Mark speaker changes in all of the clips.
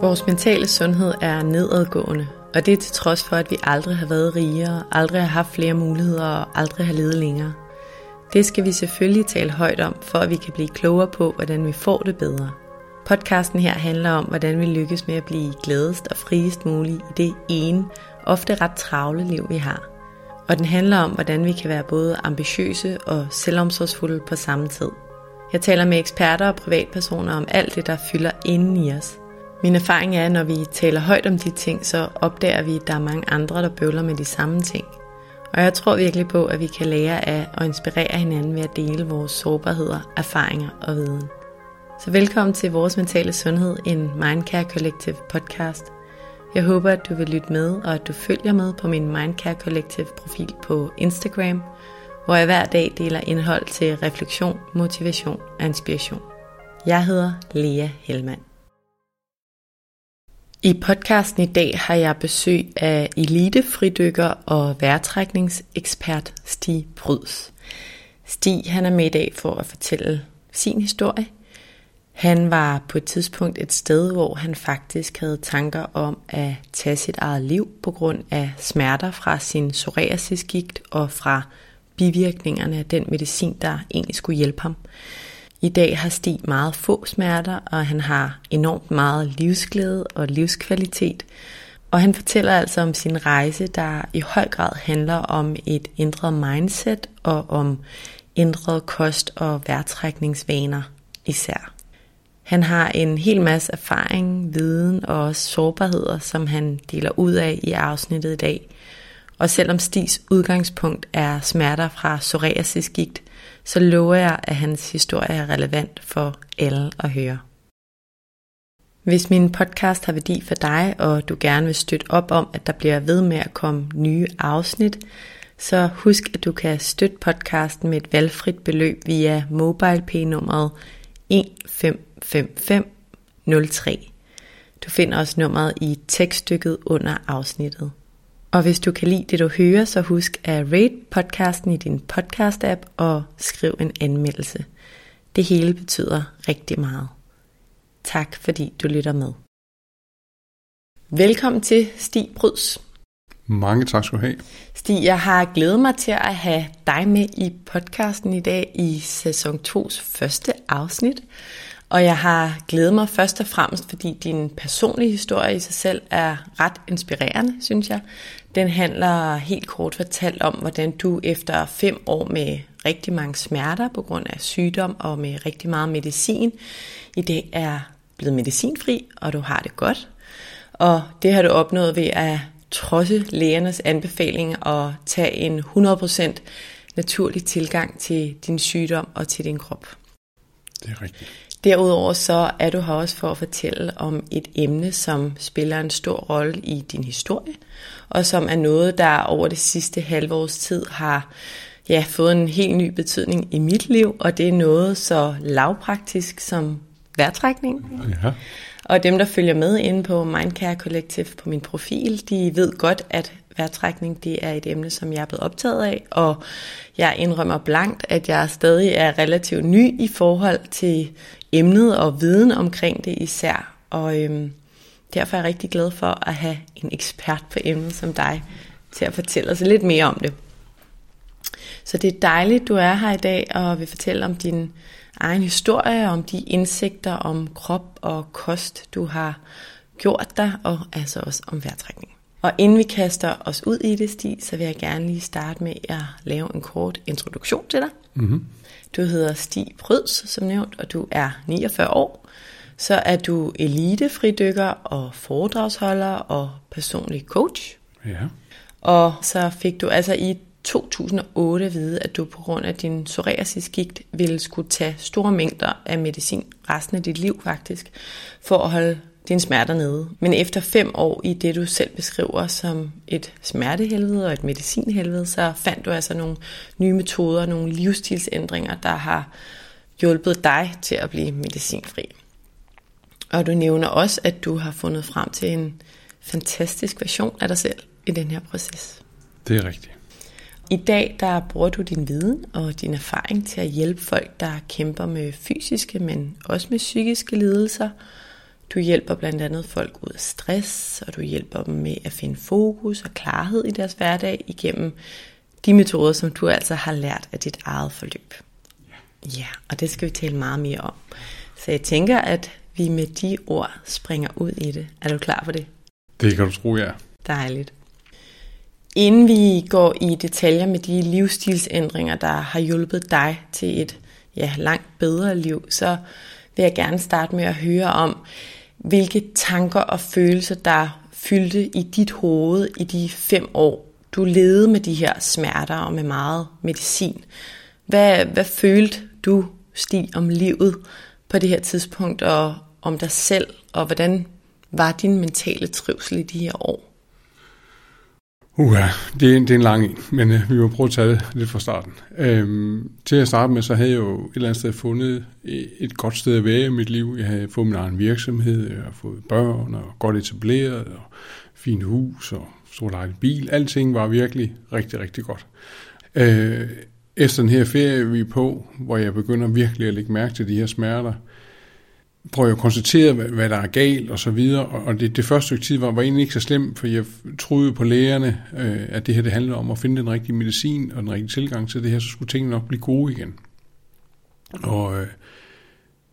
Speaker 1: Vores mentale sundhed er nedadgående, og det er til trods for, at vi aldrig har været rigere, aldrig har haft flere muligheder og aldrig har levet længere. Det skal vi selvfølgelig tale højt om, for at vi kan blive klogere på, hvordan vi får det bedre. Podcasten her handler om, hvordan vi lykkes med at blive gladest og friest muligt i det ene, ofte ret travle liv, vi har. Og den handler om, hvordan vi kan være både ambitiøse og selvomsorgsfulde på samme tid. Jeg taler med eksperter og privatpersoner om alt det, der fylder inden i os – min erfaring er, at når vi taler højt om de ting, så opdager vi, at der er mange andre, der bøvler med de samme ting. Og jeg tror virkelig på, at vi kan lære af og inspirere hinanden ved at dele vores sårbarheder, erfaringer og viden. Så velkommen til Vores Mentale Sundhed, en Mindcare Collective podcast. Jeg håber, at du vil lytte med, og at du følger med på min Mindcare Collective profil på Instagram, hvor jeg hver dag deler indhold til refleksion, motivation og inspiration. Jeg hedder Lea Helmand. I podcasten i dag har jeg besøg af elitefridykker og vejrtrækningsekspert Stig Bryds. Stig han er med i dag for at fortælle sin historie. Han var på et tidspunkt et sted, hvor han faktisk havde tanker om at tage sit eget liv på grund af smerter fra sin psoriasisgigt og fra bivirkningerne af den medicin, der egentlig skulle hjælpe ham. I dag har Stig meget få smerter, og han har enormt meget livsglæde og livskvalitet. Og han fortæller altså om sin rejse, der i høj grad handler om et ændret mindset og om ændret kost- og værtrækningsvaner især. Han har en hel masse erfaring, viden og også sårbarheder, som han deler ud af i afsnittet i dag. Og selvom Stigs udgangspunkt er smerter fra psoriasisgigt, så lover jeg, at hans historie er relevant for alle at høre. Hvis min podcast har værdi for dig, og du gerne vil støtte op om, at der bliver ved med at komme nye afsnit, så husk, at du kan støtte podcasten med et valgfrit beløb via MobilePay-nummeret 155503. Du finder også nummeret i tekststykket under afsnittet. Og hvis du kan lide det, du hører, så husk at rate podcasten i din podcast-app og skriv en anmeldelse. Det hele betyder rigtig meget. Tak fordi du lytter med. Velkommen til Stig Bryds.
Speaker 2: Mange tak skal du have.
Speaker 1: Stig, jeg har glædet mig til at have dig med i podcasten i dag i sæson 2's første afsnit. Og jeg har glædet mig først og fremmest, fordi din personlige historie i sig selv er ret inspirerende, synes jeg. Den handler helt kort fortalt om, hvordan du efter fem år med rigtig mange smerter på grund af sygdom og med rigtig meget medicin, i dag er blevet medicinfri, og du har det godt. Og det har du opnået ved at trodse lægernes anbefaling og tage en 100% naturlig tilgang til din sygdom og til din krop.
Speaker 2: Det er rigtigt.
Speaker 1: Derudover så er du her også for at fortælle om et emne, som spiller en stor rolle i din historie, og som er noget, der over det sidste halve års tid har ja, fået en helt ny betydning i mit liv, og det er noget så lavpraktisk som vejrtrækning.
Speaker 2: Ja.
Speaker 1: Og dem, der følger med inde på Mindcare Collective på min profil, de ved godt, at vejrtrækning det er et emne, som jeg er blevet optaget af, og jeg indrømmer blankt, at jeg stadig er relativt ny i forhold til emnet og viden omkring det især. Og øhm, derfor er jeg rigtig glad for at have en ekspert på emnet som dig til at fortælle os lidt mere om det. Så det er dejligt, du er her i dag og vil fortælle om din egen historie, om de indsigter om krop og kost, du har gjort dig, og altså også om vejrtrækning. Og inden vi kaster os ud i det, Stig, så vil jeg gerne lige starte med at lave en kort introduktion til dig.
Speaker 2: Mm-hmm.
Speaker 1: Du hedder Stig Pryds, som nævnt, og du er 49 år. Så er du elitefridykker og foredragsholder og personlig coach.
Speaker 2: Ja.
Speaker 1: Og så fik du altså i 2008 at vide, at du på grund af din psoriasisgigt ville skulle tage store mængder af medicin resten af dit liv faktisk, for at holde dine smerter nede. Men efter fem år i det, du selv beskriver som et smertehelvede og et medicinhelvede, så fandt du altså nogle nye metoder, nogle livsstilsændringer, der har hjulpet dig til at blive medicinfri. Og du nævner også, at du har fundet frem til en fantastisk version af dig selv i den her proces.
Speaker 2: Det er rigtigt.
Speaker 1: I dag der bruger du din viden og din erfaring til at hjælpe folk, der kæmper med fysiske, men også med psykiske lidelser. Du hjælper blandt andet folk ud af stress, og du hjælper dem med at finde fokus og klarhed i deres hverdag igennem de metoder, som du altså har lært af dit eget forløb. Ja, og det skal vi tale meget mere om. Så jeg tænker, at vi med de ord springer ud i det. Er du klar på det?
Speaker 2: Det kan du tro, ja.
Speaker 1: Dejligt. Inden vi går i detaljer med de livsstilsændringer, der har hjulpet dig til et ja, langt bedre liv, så vil jeg gerne starte med at høre om, hvilke tanker og følelser, der fyldte i dit hoved i de fem år, du levede med de her smerter og med meget medicin. Hvad, hvad følte du, Stig, om livet på det her tidspunkt, og om dig selv, og hvordan var din mentale trivsel i de her år?
Speaker 2: Uha, det er, en, det er en lang en, men øh, vi må prøve at tage det lidt fra starten. Øhm, til at starte med, så havde jeg jo et eller andet sted fundet et godt sted at være i mit liv. Jeg havde fået min egen virksomhed, jeg havde fået børn og godt etableret, og fint hus og stor lejlig bil. Alting var virkelig rigtig, rigtig godt. Øh, efter den her ferie, vi er på, hvor jeg begynder virkelig at lægge mærke til de her smerter, prøver jeg at konstatere, hvad, hvad der er galt og så videre. Og det, det første stykke tid var, var egentlig ikke så slemt, for jeg troede på lægerne, øh, at det her det handlede om at finde den rigtige medicin og den rigtige tilgang til det her, så skulle tingene nok blive gode igen. Og øh,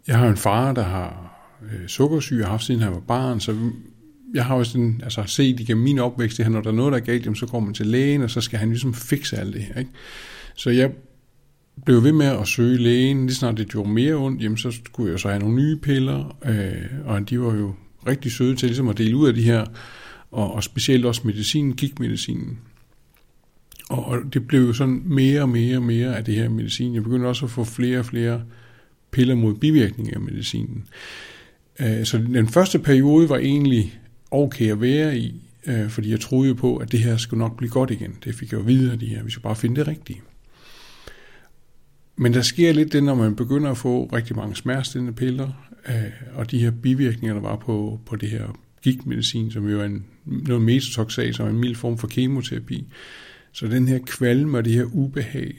Speaker 2: jeg har en far, der har øh, sukkersyge, har haft siden han var barn, så jeg har jo sådan, altså set igennem min opvækst, at når der er noget, der er galt, jamen, så går man til lægen, og så skal han ligesom fikse alt det her. Ikke? Så jeg blev ved med at søge lægen. Lige snart det gjorde mere ondt, jamen så skulle jeg så have nogle nye piller, øh, og de var jo rigtig søde til ligesom at dele ud af de her, og, og specielt også medicinen, gik medicinen. Og, og det blev jo sådan mere og mere og mere af det her medicin. Jeg begyndte også at få flere og flere piller mod bivirkninger af medicinen. Øh, så den første periode var egentlig okay at være i, øh, fordi jeg troede på, at det her skulle nok blive godt igen. Det fik jeg jo videre, de her. Vi skulle bare finde det rigtige. Men der sker lidt det, når man begynder at få rigtig mange smertestillende piller, øh, og de her bivirkninger, der var på, på det her gigtmedicin, som jo er en, noget metotoxat, som er en mild form for kemoterapi. Så den her kvalme og det her ubehag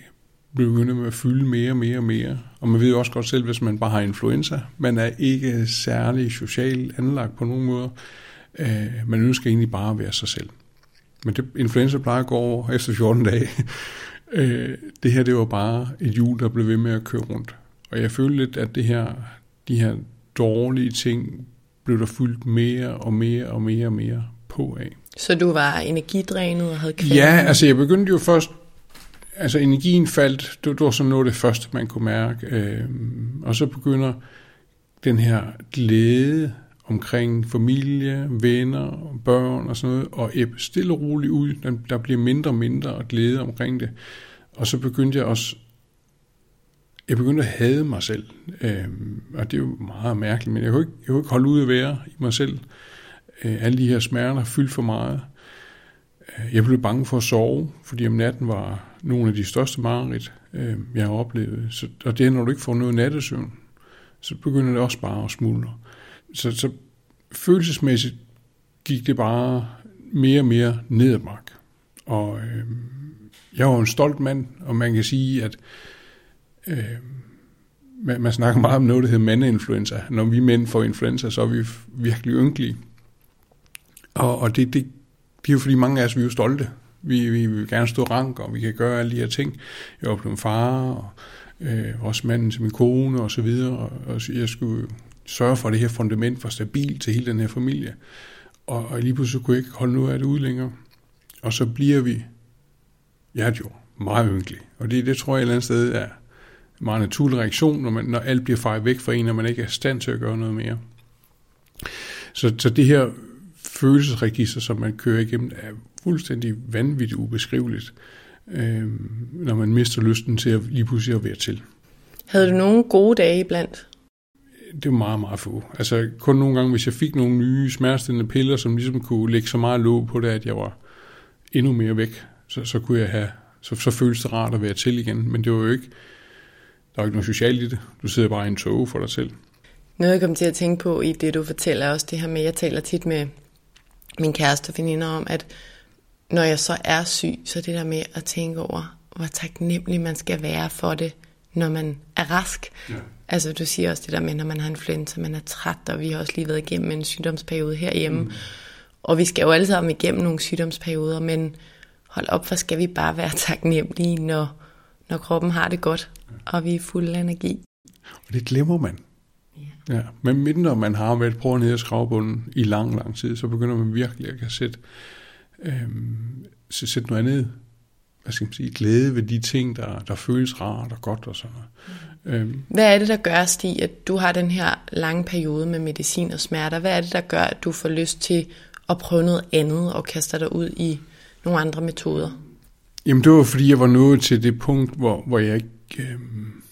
Speaker 2: begynder med at fylde mere og mere og mere. Og man ved jo også godt selv, hvis man bare har influenza, man er ikke særlig socialt anlagt på nogen måde. Øh, man ønsker egentlig bare at være sig selv. Men det, influenza plejer at gå over efter 14 dage. Øh, det her, det var bare et hjul, der blev ved med at køre rundt. Og jeg følte lidt, at det her, de her dårlige ting blev der fyldt mere og mere og mere og mere på af.
Speaker 1: Så du var energidrænet og havde kvalme?
Speaker 2: Ja, altså jeg begyndte jo først, altså energien faldt, det, det var sådan noget det første, man kunne mærke. Øh, og så begynder den her glæde omkring familie, venner, børn og sådan noget, og ebbe stille og roligt ud. Der bliver mindre og mindre glæde omkring det. Og så begyndte jeg også, jeg begyndte at hade mig selv. øh, og det er jo meget mærkeligt, men jeg kunne ikke, jeg kunne ikke holde ud at være i mig selv. Øh, alle de her smerter fyldte for meget. Øh, jeg blev bange for at sove, fordi om natten var nogle af de største mareridt, øh, jeg har oplevet. Så, og det er, når du ikke får noget nattesøvn, så begynder det også bare at smuldre så, så følelsesmæssigt gik det bare mere og mere ned ad mark. Og øh, jeg var en stolt mand, og man kan sige, at øh, man, man snakker meget om noget, der hedder mandeinfluenza. Når vi mænd får influenza, så er vi virkelig ynkelige. Og, og det, det, det er jo fordi mange af os, vi er jo stolte. Vi, vi, vi vil gerne stå rank, og vi kan gøre alle de her ting. Jeg var blevet far, og øh, også manden til min kone og så videre, og, og jeg skulle sørge for, at det her fundament var stabilt til hele den her familie. Og, og lige pludselig kunne jeg ikke holde noget af det ud længere. Og så bliver vi, ja jo, meget ynkelig. Og det, det tror jeg et eller andet sted er en meget naturlig reaktion, når, man, når alt bliver fejret væk fra en, og man ikke er i stand til at gøre noget mere. Så, så det her følelsesregister, som man kører igennem, er fuldstændig vanvittigt ubeskriveligt, øh, når man mister lysten til at lige pludselig at være til.
Speaker 1: Havde du nogle gode dage iblandt?
Speaker 2: Det var meget, meget få. Altså kun nogle gange, hvis jeg fik nogle nye smertestillende piller, som ligesom kunne lægge så meget låg på det, at jeg var endnu mere væk, så, så kunne jeg have, så, så føles det rart at være til igen. Men det var jo ikke, der var ikke noget socialt i det. Du sidder bare i en tog for dig selv.
Speaker 1: Noget, jeg kom til at tænke på i det, du fortæller også, det her med, jeg taler tit med min kæreste og veninder om, at når jeg så er syg, så det der med at tænke over, hvor taknemmelig man skal være for det, når man er rask. Ja. Altså du siger også det der med, når man har influenza, man er træt, og vi har også lige været igennem en sygdomsperiode herhjemme. Mm. Og vi skal jo alle sammen igennem nogle sygdomsperioder, men hold op, for skal vi bare være taknemmelige, når, når kroppen har det godt, og vi er fulde af energi.
Speaker 2: Og det glemmer man. Ja. ja. Men mindre man har været på ned ad skravbunden i lang, lang tid, så begynder man virkelig at kan sætte, øhm, sætte noget andet hvad skal man sige, glæde ved de ting, der, der føles rart og godt og sådan noget.
Speaker 1: Mm. Øhm. Hvad er det, der gør, Stig, at du har den her lange periode med medicin og smerter? Hvad er det, der gør, at du får lyst til at prøve noget andet og kaster dig ud i nogle andre metoder?
Speaker 2: Jamen det var, fordi jeg var nået til det punkt, hvor, hvor jeg ikke... Øhm,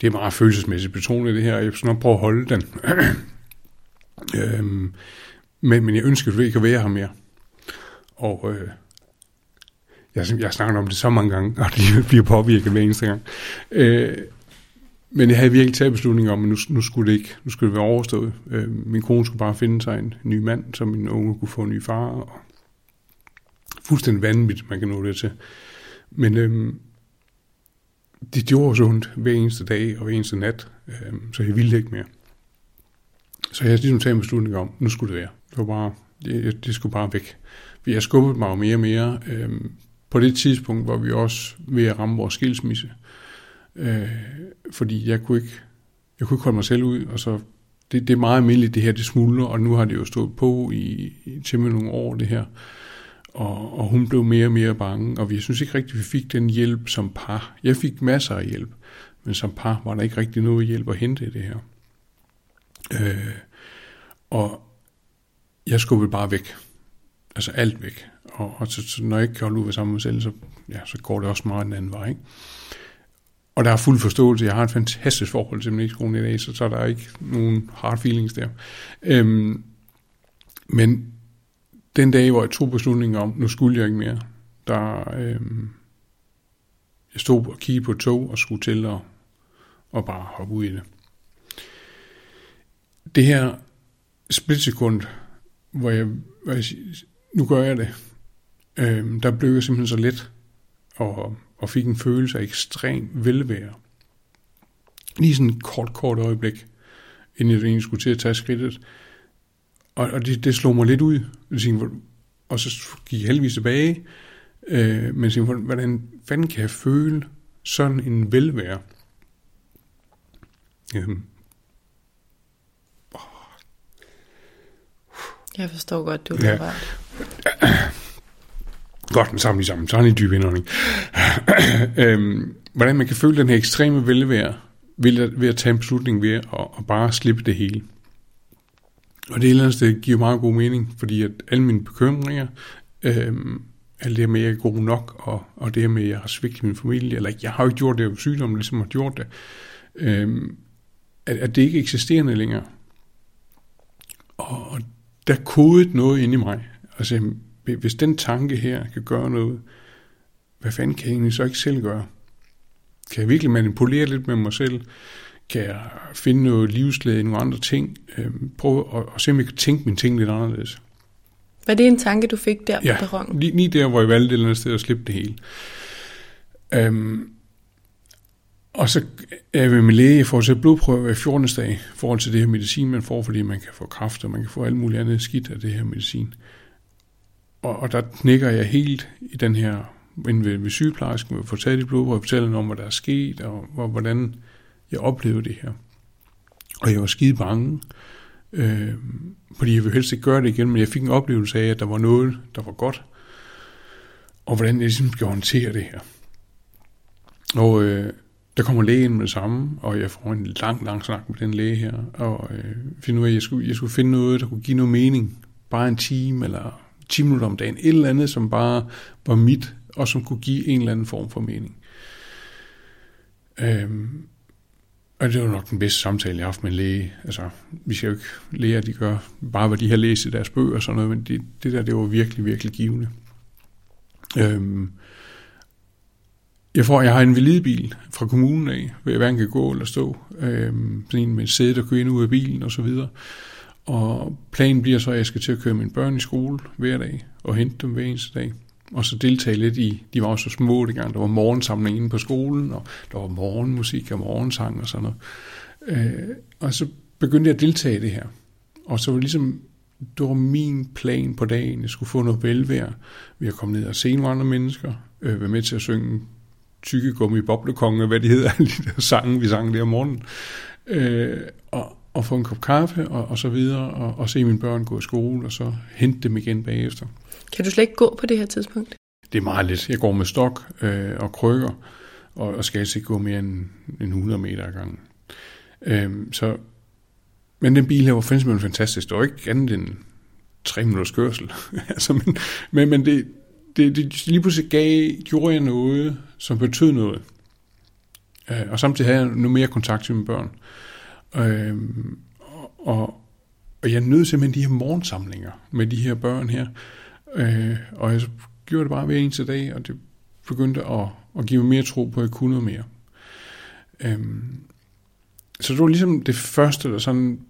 Speaker 2: det er meget følelsesmæssigt betonet det her, jeg skal nok prøve at holde den. øhm, men, men jeg ønskede ikke at være her mere. Og øh, jeg, jeg snakker om det så mange gange, og det bliver påvirket hver eneste gang. Øh, men jeg havde virkelig taget beslutningen om, at nu, nu, skulle det ikke nu skulle det være overstået. Øh, min kone skulle bare finde sig en ny mand, så min unge kunne få en ny far. Og fuldstændig vanvittigt, man kan nå det til. Men øh, det gjorde så ondt hver eneste dag og hver eneste nat, øh, så jeg ville ikke mere. Så jeg havde ligesom taget en beslutning om, nu skulle det være. Det var bare, det, det skulle bare væk. Jeg skubbede mig jo mere og mere. Øh, på det tidspunkt var vi også ved at ramme vores skilsmisse. Øh, fordi jeg kunne ikke, jeg kunne ikke holde mig selv ud, og så det, det er meget almindeligt, det her, det smuldrer, og nu har det jo stået på i, i til nogle år, det her. Og, og hun blev mere og mere bange, og vi synes ikke rigtigt, vi fik den hjælp som par. Jeg fik masser af hjælp, men som par var der ikke rigtig noget hjælp at hente i det her. Øh, og jeg skulle bare væk. Altså alt væk. Og, og så, så når jeg ikke kan holde ud ved sammen med mig selv, så, ja, så går det også meget den anden vej. Ikke? Og der er fuld forståelse. Jeg har et fantastisk forhold til musikskolen i dag, så, så der er ikke nogen hard feelings der. Øhm, men den dag, hvor jeg tog beslutningen om, nu skulle jeg ikke mere, der øhm, jeg stod og kiggede på et tog og skulle til at og bare hoppe ud i det. Det her splitsekund, hvor jeg, hvor jeg nu gør jeg det, øhm, der blev jeg simpelthen så let og og fik en følelse af ekstrem velvære. Lige sådan et kort, kort øjeblik, inden jeg egentlig skulle til at tage skridtet. Og, og det, det slog mig lidt ud. Og så gik jeg heldigvis tilbage. Øh, men tænkte, hvordan fanden kan jeg føle sådan en velvære?
Speaker 1: Øhm. Jeg forstår godt, du er ja.
Speaker 2: Godt, men sammen lige sammen. Så har en dyb indånding. øhm, hvordan man kan føle den her ekstreme velvære ved at, ved at tage en beslutning ved at, at bare slippe det hele. Og det eller andet sted giver meget god mening, fordi at alle mine bekymringer, øhm, alt det her med, at jeg er god nok, og, og det her med, at jeg har svigtet min familie, eller jeg har jo ikke gjort det jeg sygdom, ligesom har gjort det, øhm, at, at det ikke eksisterende længere. Og, og der kodede noget ind i mig. Altså, hvis den tanke her kan gøre noget, hvad fanden kan jeg egentlig så ikke selv gøre? Kan jeg virkelig manipulere lidt med mig selv? Kan jeg finde noget livsglæde i nogle andre ting? Øhm, prøve at, at se, om jeg kan tænke mine ting lidt anderledes.
Speaker 1: Var det en tanke, du fik der
Speaker 2: ja,
Speaker 1: på perronen?
Speaker 2: Lige, lige der, hvor jeg valgte et eller andet sted at slippe det hele. Øhm, og så er jeg ved min læge i forhold til blodprøve hver 14. dag, i forhold til det her medicin, man får, fordi man kan få kraft, og man kan få alt muligt andet skidt af det her medicin. Og, og der nikker jeg helt i den her ind ved, ved sygeplejersken, og få taget de hvor og fortælle om, hvad der er sket, og, og hvordan jeg oplevede det her. Og jeg var skide bange, øh, fordi jeg ville helst ikke gøre det igen, men jeg fik en oplevelse af, at der var noget, der var godt, og hvordan jeg ligesom skal håndtere det her. Og øh, der kommer lægen med det samme, og jeg får en lang, lang snak med den læge her, og øh, finder ud af, at jeg skulle, jeg skulle finde noget, der kunne give noget mening. Bare en time, eller 10 minutter om dagen. Et eller andet, som bare var mit, og som kunne give en eller anden form for mening. Øhm, og det var nok den bedste samtale, jeg har haft med en læge. Altså, vi skal jo ikke læger, de gør bare, hvad de har læst i deres bøger og sådan noget, men det, det der, det var virkelig, virkelig givende. Øhm, jeg, får, jeg har en validbil fra kommunen af, hvor jeg hverken kan gå eller stå. Øhm, sådan en med et sæde, der kører ind ud af bilen og så videre. Og planen bliver så, at jeg skal til at køre mine børn i skole hver dag, og hente dem hver eneste dag. Og så deltage lidt i, de var også så små dengang, der var morgensamling inde på skolen, og der var morgenmusik og morgensang og sådan noget. Øh, og så begyndte jeg at deltage i det her. Og så var det ligesom, det var min plan på dagen, jeg skulle få noget velvære ved at komme ned og se nogle andre mennesker, øh, være med til at synge tykke gummi boblekonge, hvad de hedder, alle de der sange, vi sang der om morgenen. Øh, og, og få en kop kaffe og, og så videre, og, og se mine børn gå i skole, og så hente dem igen bagefter.
Speaker 1: Kan du slet ikke gå på det her tidspunkt?
Speaker 2: Det er meget lidt. Jeg går med stok øh, og krykker, og, og skal altså ikke gå mere end, end 100 meter ad gangen. Øh, så, men den bil her var fandme fantastisk. Det var ikke andet end tre minutters kørsel. altså, men, men, men det, det, det, lige pludselig gav, gjorde jeg noget, som betød noget. Øh, og samtidig havde jeg nu mere kontakt til mine børn. Øh, Øhm, og, og jeg nød simpelthen de her morgensamlinger med de her børn her. Øh, og jeg gjorde det bare hver eneste dag, og det begyndte at, at give mig mere tro på, at jeg kunne noget mere. Øh, så det var ligesom det første, der sådan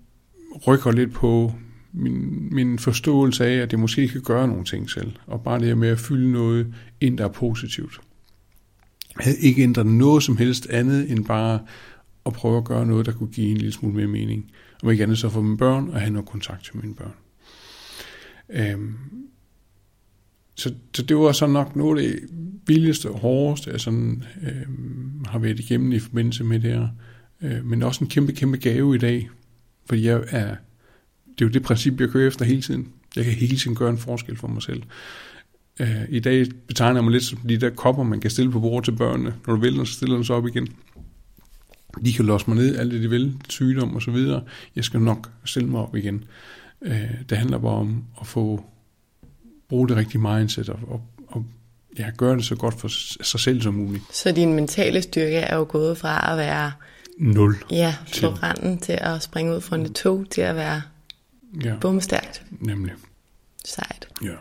Speaker 2: rykker lidt på min, min forståelse af, at jeg måske kan gøre nogle ting selv, og bare det med at fylde noget ind, der er positivt. Jeg havde ikke ændret noget som helst andet, end bare og prøve at gøre noget, der kunne give en lille smule mere mening. Og ikke andet så for mine børn, og have noget kontakt til mine børn. Øhm, så, så det var så nok noget af det vildeste og hårdeste, jeg sådan, øhm, har været igennem i forbindelse med det her. Øh, men også en kæmpe, kæmpe gave i dag, fordi jeg er det er jo det princip, jeg kører efter hele tiden. Jeg kan hele tiden gøre en forskel for mig selv. Øh, I dag betegner jeg mig lidt som de der kopper, man kan stille på bordet til børnene. Når du vil, så stiller den så op igen. De kan låse mig ned, alt det de vil, sygdom og så videre. Jeg skal nok stille mig op igen. Uh, det handler bare om at få bruge det rigtige mindset og, og, og ja, gøre det så godt for sig selv som muligt.
Speaker 1: Så din mentale styrke er jo gået fra at være...
Speaker 2: Nul.
Speaker 1: Ja, slå randen til at springe ud fra en tog, til at være Ja. Bumstærkt.
Speaker 2: Nemlig.
Speaker 1: Sejt.
Speaker 2: Ja.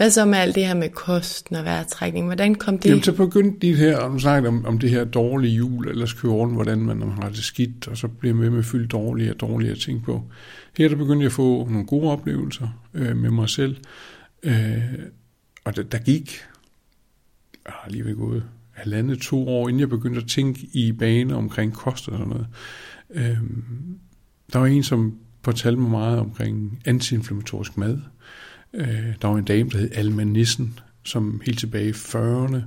Speaker 1: Hvad så med alt det her med kosten og vejrtrækning? Hvordan kom det?
Speaker 2: Jamen, så begyndte de her, om snakkede om, om det her dårlige jul, ellers kører rundt, hvordan man har det skidt, og så bliver man med med at fylde dårlige og dårlige ting på. Her der begyndte jeg at få nogle gode oplevelser øh, med mig selv, øh, og der, der gik, jeg har lige ved gået halvandet, to år, inden jeg begyndte at tænke i baner omkring kost og sådan noget. Øh, der var en, som fortalte mig meget omkring antiinflammatorisk mad. Øh, der var en dame, der hed Alma Nissen, som helt tilbage i 40'erne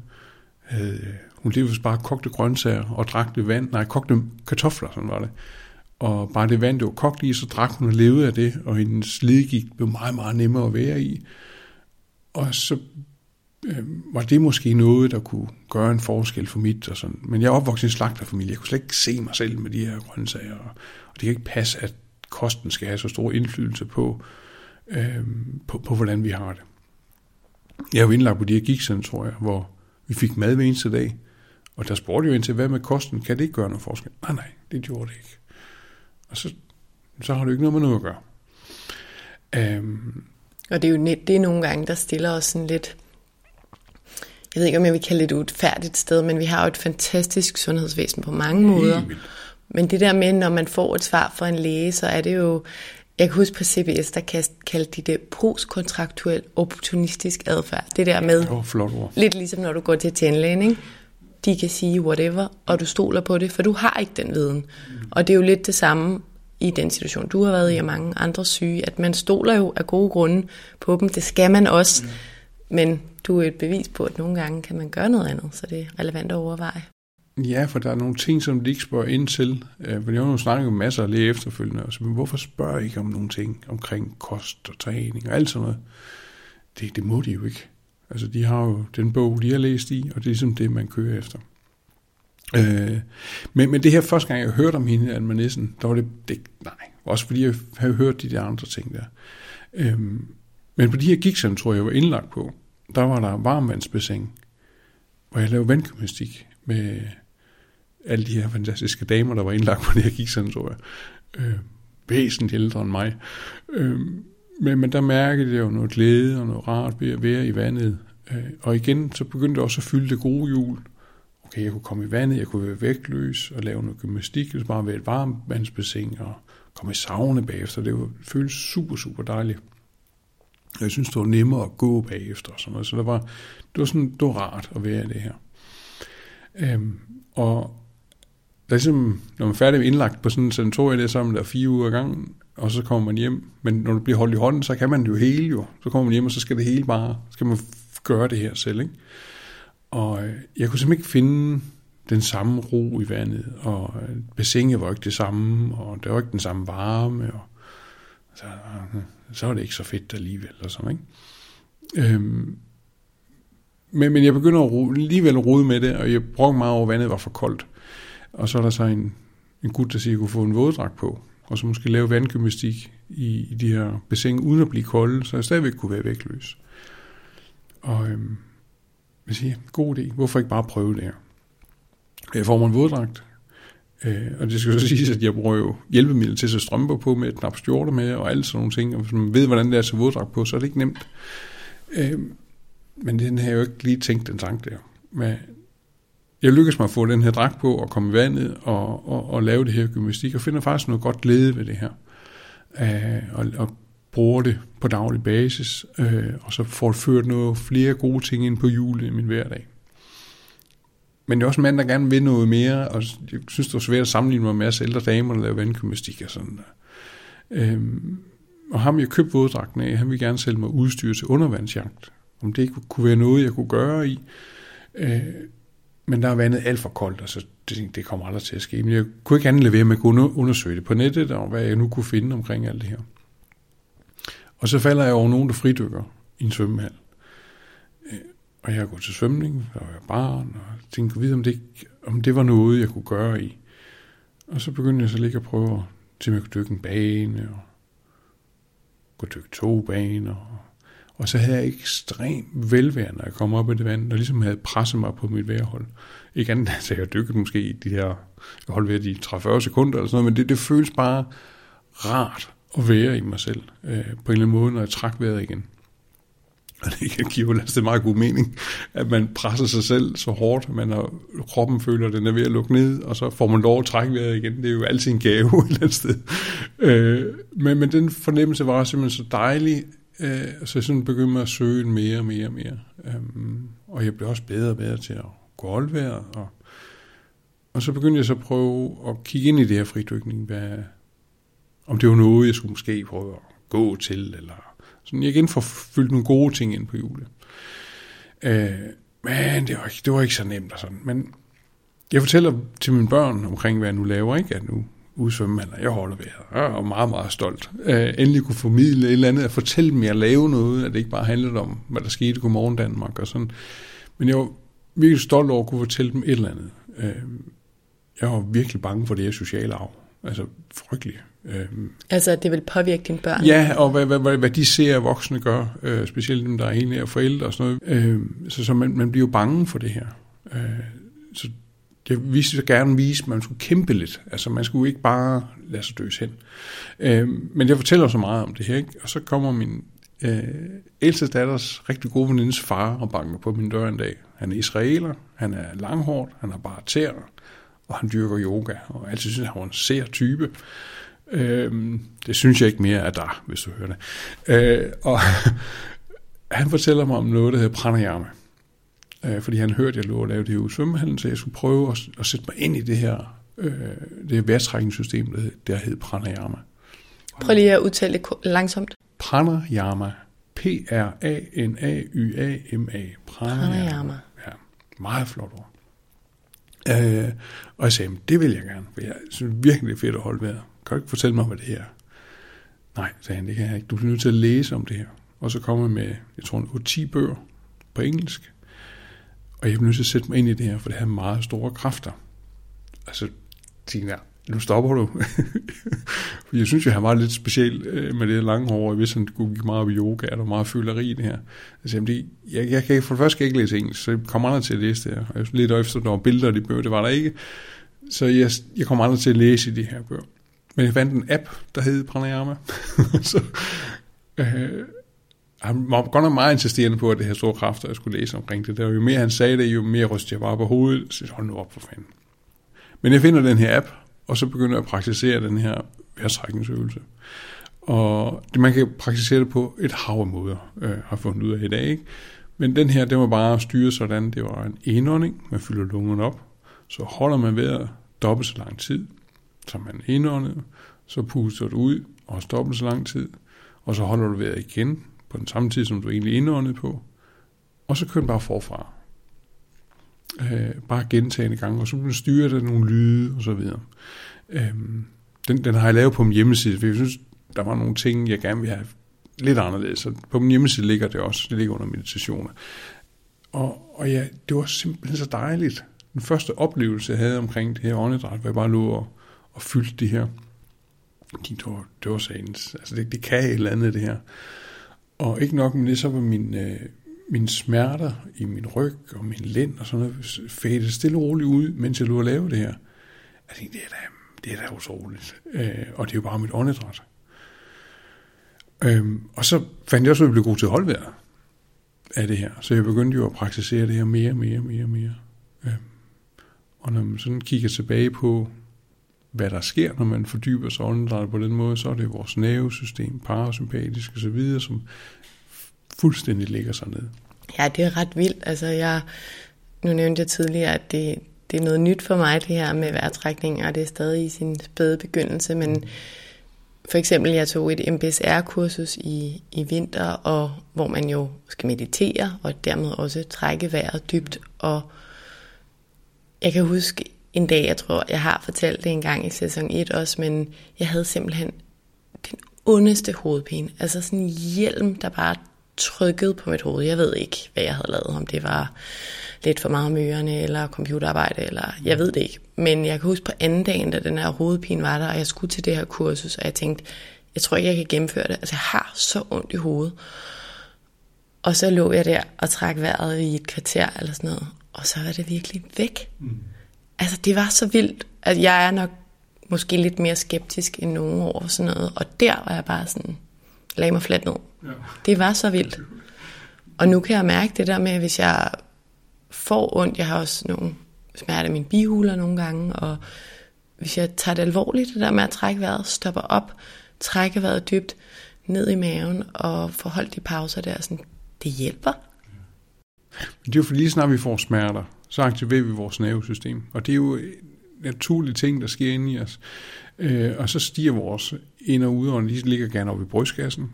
Speaker 2: havde, hun levede bare kogte grøntsager og drak det vand, nej, kogte kartofler, sådan var det. Og bare det vand, det var kogt i, så drak hun og levede af det, og hendes ledgik blev meget, meget nemmere at være i. Og så øh, var det måske noget, der kunne gøre en forskel for mit. Og sådan. Men jeg er opvokset i en slagterfamilie. Jeg kunne slet ikke se mig selv med de her grøntsager. Og det kan ikke passe, at kosten skal have så stor indflydelse på, øh, på, på hvordan vi har det. Jeg er jo indlagt på de her jeg, hvor vi fik mad hver eneste dag, og der spurgte jo ind til, hvad med kosten? Kan det ikke gøre noget forskel? Nej, nej, det gjorde det ikke. Og så, så har du ikke noget med noget at gøre.
Speaker 1: Um, og det er jo det er nogle gange, der stiller os sådan lidt, jeg ved ikke, om jeg vil kalde det et utfærdigt sted, men vi har jo et fantastisk sundhedsvæsen på mange måder. Men det der med, når man får et svar fra en læge, så er det jo... Jeg kan huske på CBS, der kaldte de det postkontraktuel opportunistisk adfærd. Det der med...
Speaker 2: Oh, flot ord.
Speaker 1: Lidt ligesom når du går til tandlægen, ikke? De kan sige whatever, og du stoler på det, for du har ikke den viden. Mm. Og det er jo lidt det samme i den situation, du har været i, og mange andre syge, at man stoler jo af gode grunde på dem. Det skal man også. Men du er et bevis på, at nogle gange kan man gøre noget andet, så det er relevant at overveje.
Speaker 2: Ja, for der er nogle ting, som de ikke spørger ind til. Øh, for jeg har jo snakket med masser af læge efterfølgende, og så, men hvorfor spørger I ikke om nogle ting omkring kost og træning og alt sådan noget? Det, det må de jo ikke. Altså, de har jo den bog, de har læst i, og det er ligesom det, man kører efter. Øh, men, men det her første gang, jeg hørte om hende, Alma Nissen, der var det, det, nej, også fordi jeg havde hørt de der andre ting der. Øh, men på de her gigsen, tror jeg, jeg var indlagt på, der var der varmvandsbassin, hvor jeg lavede vandgymnastik med alle de her fantastiske damer, der var indlagt på det her sådan tror jeg. Øh, væsentligt ældre end mig. Øh, men, men der mærkede jeg jo noget glæde og noget rart ved at være i vandet. Øh, og igen, så begyndte det også at fylde det gode hjul. Okay, jeg kunne komme i vandet, jeg kunne være vægtløs og lave noget gymnastik, eller bare være et varmt vandsbassin og komme i sauna bagefter. Det, var, det føltes super, super dejligt. Jeg synes, det var nemmere at gå bagefter og sådan noget. Så det var, det var, sådan, det var rart at være i det her. Øhm, og der er ligesom, når man er færdig indlagt på sådan en sanatorium, det er sammen der fire uger gang, og så kommer man hjem. Men når du bliver holdt i hånden, så kan man jo hele jo. Så kommer man hjem, og så skal det hele bare, skal man gøre det her selv, ikke? Og øh, jeg kunne simpelthen ikke finde den samme ro i vandet, og øh, bassinet var ikke det samme, og der var ikke den samme varme, og så, øh, så var det ikke så fedt alligevel, og sådan, ikke? Øhm, men, men jeg begynder at ro, alligevel at rode med det, og jeg brugte meget over, vandet var for koldt. Og så er der så en, en gut, der siger, at kunne få en våddragt på, og så måske lave vandgymnastik i, i de her bassin, uden at blive kolde, så jeg stadigvæk kunne være vægtløs. Og øhm, jeg siger, god idé, hvorfor ikke bare prøve det her? Jeg får mig en våddragt, øh, og det skal så sige, at jeg bruger jo hjælpemidler til at sætte strømper på med, et knap stjorter med, og alle sådan nogle ting, og hvis man ved, hvordan det er at våddragt på, så er det ikke nemt. Øh, men den har jeg jo ikke lige tænkt den tanke der. Men jeg lykkedes mig at få den her dragt på og komme i vandet og, og, og lave det her gymnastik, og finder faktisk noget godt glæde ved det her. Øh, og, og bruger det på daglig basis, øh, og så får det ført noget flere gode ting ind på julen i min hverdag. Men det er også en mand, der gerne vil noget mere, og jeg synes, det er svært at sammenligne mig med masse ældre damer, der laver vandgymnastik og sådan der. Øhm, og ham, jeg købte våddragten af, han vil gerne sælge mig udstyr til undervandsjagt. Om det ikke kunne være noget, jeg kunne gøre i. Øh, men der er vandet alt for koldt, og så det, det kommer aldrig til at ske. Men jeg kunne ikke andet levere med at undersøge det på nettet, og hvad jeg nu kunne finde omkring alt det her. Og så falder jeg over nogen, der fridykker i en svømmehal. Øh, og jeg går til svømning, og jeg barn, og tænkte, videre, om det, om det var noget, jeg kunne gøre i. Og så begyndte jeg så lige at prøve, til jeg kunne dykke en bane, og kunne dykke to baner. Og, og så havde jeg ekstrem velvære, når jeg kom op i det vand, og ligesom havde presset mig på mit vejrhold. Ikke andet, så jeg dykkede måske i de her, jeg holdt ved de 30-40 sekunder eller sådan noget, men det, det føles bare rart at være i mig selv, øh, på en eller anden måde, når jeg trak vejret igen. Og det giver jo det meget god mening, at man presser sig selv så hårdt, at man har, kroppen føler, at den er ved at lukke ned, og så får man lov at trække vejret igen. Det er jo altid en gave et eller andet sted. Øh, men, men den fornemmelse var simpelthen så dejlig, øh, så jeg sådan begyndte at søge mere og mere og mere. Øhm, og jeg blev også bedre og bedre til at gå holdvejret. Og, og så begyndte jeg så at prøve at kigge ind i det her fridykning, hvad, om det var noget, jeg skulle måske prøve at gå til, eller sådan jeg igen får fyldt nogle gode ting ind på julet. Øh, men det var, ikke, det var ikke så nemt og sådan. Men jeg fortæller til mine børn omkring, hvad jeg nu laver, ikke? At nu udsvømmehandler, jeg holder ved her, og er meget, meget stolt. Øh, endelig kunne formidle et eller andet, at fortælle dem, at lave noget, at det ikke bare handlede om, hvad der skete i morgen Danmark og sådan. Men jeg var virkelig stolt over at kunne fortælle dem et eller andet. Øh, jeg var virkelig bange for det her sociale arv. Altså frygteligt.
Speaker 1: Øhm, altså, at det vil påvirke dine børn?
Speaker 2: Ja, og hvad, hvad, hvad, hvad de ser, at voksne gør, øh, specielt dem, der er helt nære forældre og sådan noget. Øh, så så man, man bliver jo bange for det her. Øh, så jeg ville så gerne vise, at man skulle kæmpe lidt. Altså, man skulle ikke bare lade sig døs hen. Øh, men jeg fortæller så meget om det her, ikke? og så kommer min øh, ældste datters rigtig gode venindes far og banker på min dør en dag. Han er israeler, han er langhård, han har bare tæer, og han dyrker yoga, og altid synes, han var en sær type. Øh, det synes jeg ikke mere af dig, hvis du hører det. Øh, og han fortæller mig om noget, der hedder pranayama. Øh, fordi han hørte, at jeg lå at lave det i svømmehallen, så jeg skulle prøve at, at sætte mig ind i det her, øh, det her vejrtrækningssystem, der, der hed pranayama.
Speaker 1: Prøv lige at udtale det langsomt.
Speaker 2: Pranayama. P-R-A-N-A-Y-A-M-A.
Speaker 1: Pranayama.
Speaker 2: Ja, meget flot ord. Øh, og jeg sagde, det vil jeg gerne, for jeg synes virkelig, det er fedt at holde vejret. Kan du ikke fortælle mig, hvad det her er? Nej, sagde han, det kan jeg ikke. Du bliver nødt til at læse om det her. Og så kommer jeg med, jeg tror, 10 bøger på engelsk. Og jeg blev nødt til at sætte mig ind i det her, for det har meget store kræfter. Altså, tænkte jeg, nu stopper du. jeg synes jo, han var lidt speciel øh, med det lange hår, og hvis han kunne give meget op i yoga, er der meget føleri i det her. Altså, jamen, det, jeg, jeg kan for det første ikke læse engelsk, så jeg kommer aldrig til at læse det her. Og lidt efter, der var billeder af de bøger, det var der ikke. Så jeg, jeg kommer aldrig til at læse i de her bøger. Men jeg fandt en app, der hed Pranayama. så, øh, han var godt nok meget insisterende på, at det her store kræfter, jeg skulle læse omkring det. Der, jo mere han sagde det, jo mere rystede jeg bare på hovedet. Så hold nu op for fanden. Men jeg finder den her app, og så begynder jeg at praktisere den her vejrtrækningsøvelse. Og det, man kan praktisere det på et hav af måder, øh, har fundet ud af i dag. Ikke? Men den her, den var bare styre sådan, det var en indånding, man fylder lungerne op, så holder man vejret dobbelt så lang tid, så man indåndet, så puster du ud, og dobbelt så lang tid, og så holder du vejret igen, på den samme tid, som du egentlig indåndede på, og så kører den bare forfra øh, bare gentagende gange, og så styrer det nogle lyde og så videre. Øh, den, den har jeg lavet på min hjemmeside, for jeg synes, der var nogle ting, jeg gerne ville have lidt anderledes. Så på min hjemmeside ligger det også, det ligger under meditationer. Og, og ja, det var simpelthen så dejligt. Den første oplevelse, jeg havde omkring det her åndedræt, hvor jeg bare lå og, og fyldte det her, de var, det var sagens. Altså det, det kan et eller andet, det her. Og ikke nok med det, så var min, øh, mine smerter i min ryg og min lænd og sådan noget fadede stille og roligt ud, mens jeg lå og lave det her. Jeg tænkte, det er da, det er da utroligt. Øh, og det er jo bare mit åndedræt. Øhm, og så fandt jeg også, at jeg blev god til at af det her. Så jeg begyndte jo at praktisere det her mere, mere, mere, mere. Øhm, og når man sådan kigger tilbage på, hvad der sker, når man fordyber sig åndedrættet på den måde, så er det vores nervesystem, parasympatisk og så videre, som fuldstændig ligger sig ned.
Speaker 1: Ja, det er ret vildt. Altså, jeg, nu nævnte jeg tidligere, at det, det er noget nyt for mig, det her med vejrtrækning, og det er stadig i sin spæde begyndelse, men for eksempel, jeg tog et MBSR-kursus i, i vinter, og hvor man jo skal meditere, og dermed også trække vejret dybt, og jeg kan huske en dag, jeg tror, jeg har fortalt det en gang i sæson 1 også, men jeg havde simpelthen den ondeste hovedpine. Altså sådan en hjelm, der bare trykkede på mit hoved. Jeg ved ikke, hvad jeg havde lavet, om det var lidt for meget myrerne, eller computerarbejde, eller jeg ved det ikke. Men jeg kan huske på anden dagen, da den her hovedpine var der, og jeg skulle til det her kursus, og jeg tænkte, jeg tror ikke, jeg kan gennemføre det. Altså, jeg har så ondt i hovedet. Og så lå jeg der og trak vejret i et kvarter eller sådan noget, og så var det virkelig væk. Mm. Altså, det var så vildt, at jeg er nok måske lidt mere skeptisk end nogen over sådan noget, og der var jeg bare sådan, lagde mig fladt ned. Ja. Det var så vildt. Og nu kan jeg mærke det der med, hvis jeg får ondt, jeg har også nogle smerter i mine bihuler nogle gange, og hvis jeg tager det alvorligt, det der med at trække vejret, stopper op, trække vejret dybt ned i maven, og får holdt de pauser der, sådan, det hjælper.
Speaker 2: Men det er jo for lige snart vi får smerter, så aktiverer vi vores nervesystem. Og det er jo naturlige ting, der sker inde i os. Øh, og så stiger vores ind- og udånd, de ligger gerne oppe i brystkassen.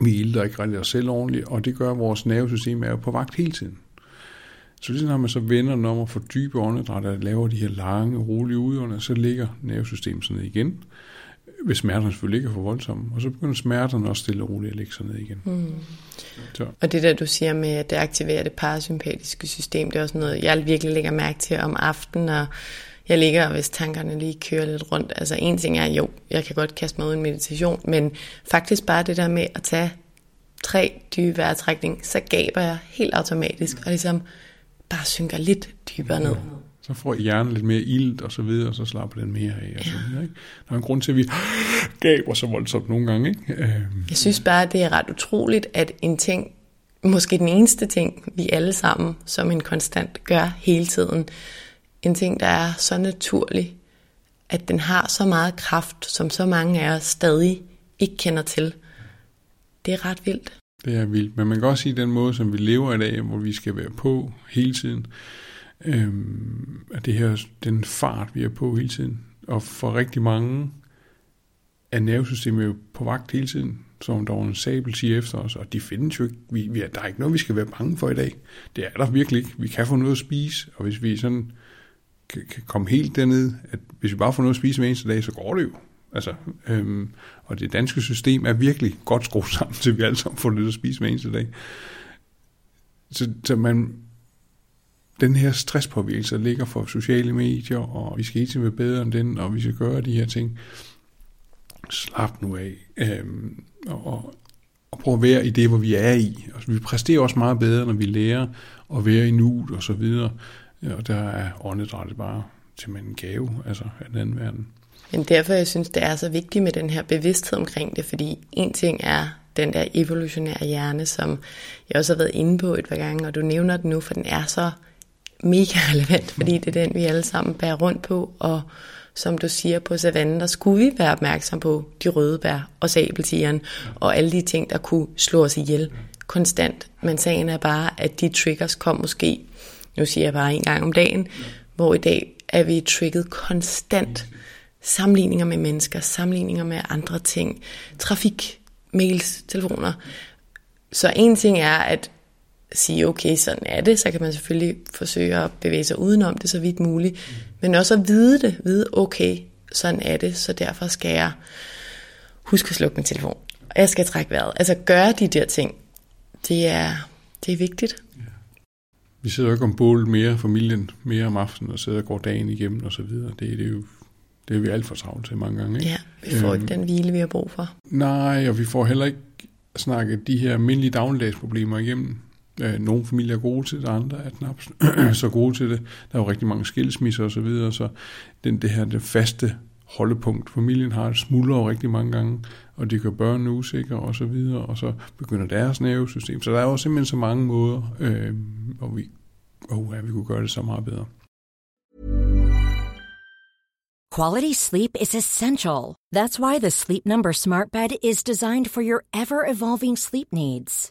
Speaker 2: Vi ilter ikke rigtig os selv ordentligt, og det gør, at vores nervesystem er på vagt hele tiden. Så lige når man så vender den om at få dybe åndedræt, og laver de her lange, rolige udånder, så ligger nervesystemet sådan igen. Hvis smerterne selvfølgelig ikke er for voldsomme. Og så begynder smerterne også stille og roligt at ligge sig ned igen. Mm.
Speaker 1: Så. Og det der, du siger med, at det aktiverer det parasympatiske system, det er også noget, jeg virkelig lægger mærke til om aftenen, og jeg ligger, hvis tankerne lige kører lidt rundt. Altså en ting er, jo, jeg kan godt kaste mig ud i en meditation, men faktisk bare det der med at tage tre dybe vejrtrækning, så gaber jeg helt automatisk, og ligesom bare synker lidt dybere ned.
Speaker 2: Så får hjernen lidt mere ilt og så videre, og så slapper den mere af. Og ja. så videre, ikke? Der er en grund til, at vi gaber så voldsomt nogle gange. Ikke?
Speaker 1: Øhm. Jeg synes bare, det er ret utroligt, at en ting, måske den eneste ting, vi alle sammen som en konstant gør hele tiden, en ting, der er så naturlig, at den har så meget kraft, som så mange af os stadig ikke kender til. Det er ret vildt.
Speaker 2: Det er vildt, men man kan også sige, at den måde, som vi lever i dag, hvor vi skal være på hele tiden, øhm, at det her, den fart, vi er på hele tiden, og for rigtig mange er nervesystemet jo på vagt hele tiden. som der var en sabel siger efter os, og de findes jo ikke. Vi, vi, der er ikke noget, vi skal være bange for i dag. Det er der virkelig ikke. Vi kan få noget at spise, og hvis vi sådan kan, kan komme helt derned, at hvis vi bare får noget at spise hver eneste dag, så går det jo. Altså, øhm, og det danske system er virkelig godt skruet sammen, til vi alle sammen får lidt at spise hver eneste dag. Så, så man, den her stresspåvirkelse, der ligger for sociale medier, og vi skal hele tiden være bedre end den, og vi skal gøre de her ting. Slap nu af, øhm, og, og prøv at være i det, hvor vi er i. Altså, vi præsterer også meget bedre, når vi lærer at være i nuet og så videre. Og der er åndedrættet bare til en gave, altså af den anden verden.
Speaker 1: Men derfor jeg synes, det er så vigtigt med den her bevidsthed omkring det, fordi en ting er den der evolutionære hjerne, som jeg også har været inde på et par gange, og du nævner den nu, for den er så mega relevant, fordi det er den, vi alle sammen bærer rundt på, og som du siger på savannen, der skulle vi være opmærksom på de røde bær og sabeltigeren, og alle de ting, der kunne slå os ihjel konstant. Men sagen er bare, at de triggers kom måske, nu siger jeg bare en gang om dagen, hvor i dag er vi trigget konstant. Sammenligninger med mennesker, sammenligninger med andre ting, trafik, mails, telefoner. Så en ting er at sige, okay, sådan er det, så kan man selvfølgelig forsøge at bevæge sig udenom det så vidt muligt, men også at vide det, vide, okay, sådan er det, så derfor skal jeg huske at slukke min telefon, og jeg skal trække vejret. Altså gøre de der ting, det er, det er vigtigt. Ja.
Speaker 2: Vi sidder jo ikke om bålet mere, familien mere om aftenen, og sidder og går dagen igennem og så videre. Det, det er jo det er vi alt for travlt til mange gange. Ikke?
Speaker 1: Ja, vi får øhm, ikke den hvile, vi har brug for.
Speaker 2: Nej, og vi får heller ikke snakket de her almindelige dagligdagsproblemer igennem. Øh, nogle familier er gode til det, andre er knap så gode til det. Der er jo rigtig mange skilsmisser og så videre, så den, det her det faste holdepunkt. Familien har et smuldrer rigtig mange gange, og de gør børnene usikre og så videre, og så begynder deres nervesystem. Så der er jo simpelthen så mange måder, øh, hvor vi, oh, ja, vi kunne gøre det så meget bedre.
Speaker 3: Quality sleep is essential. That's why the Sleep Number Smart Bed is designed for your ever-evolving sleep needs.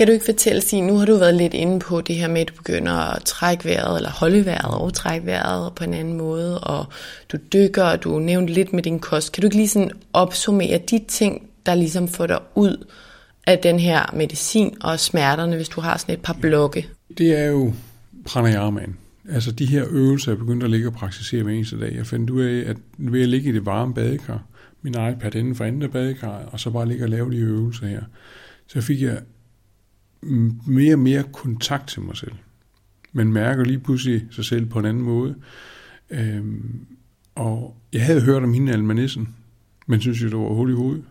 Speaker 1: Kan du ikke fortælle, sig, nu har du været lidt inde på det her med, at du begynder at trække vejret, eller holde vejret og trække vejret på en anden måde, og du dykker, og du nævnte lidt med din kost. Kan du ikke lige sådan opsummere de ting, der ligesom får dig ud af den her medicin og smerterne, hvis du har sådan et par blokke?
Speaker 2: Det er jo pranayamaen. Altså de her øvelser, jeg begyndte at ligge og praktisere hver eneste dag. Jeg fandt ud af, at ved at ligge i det varme badekar, min iPad inden for andet badekar, og så bare ligge og lave de øvelser her, så fik jeg mere og mere kontakt til mig selv. Man mærker lige pludselig sig selv på en anden måde. Øhm, og jeg havde hørt om hende, almanissen, men synes jo, det var hul i hovedet.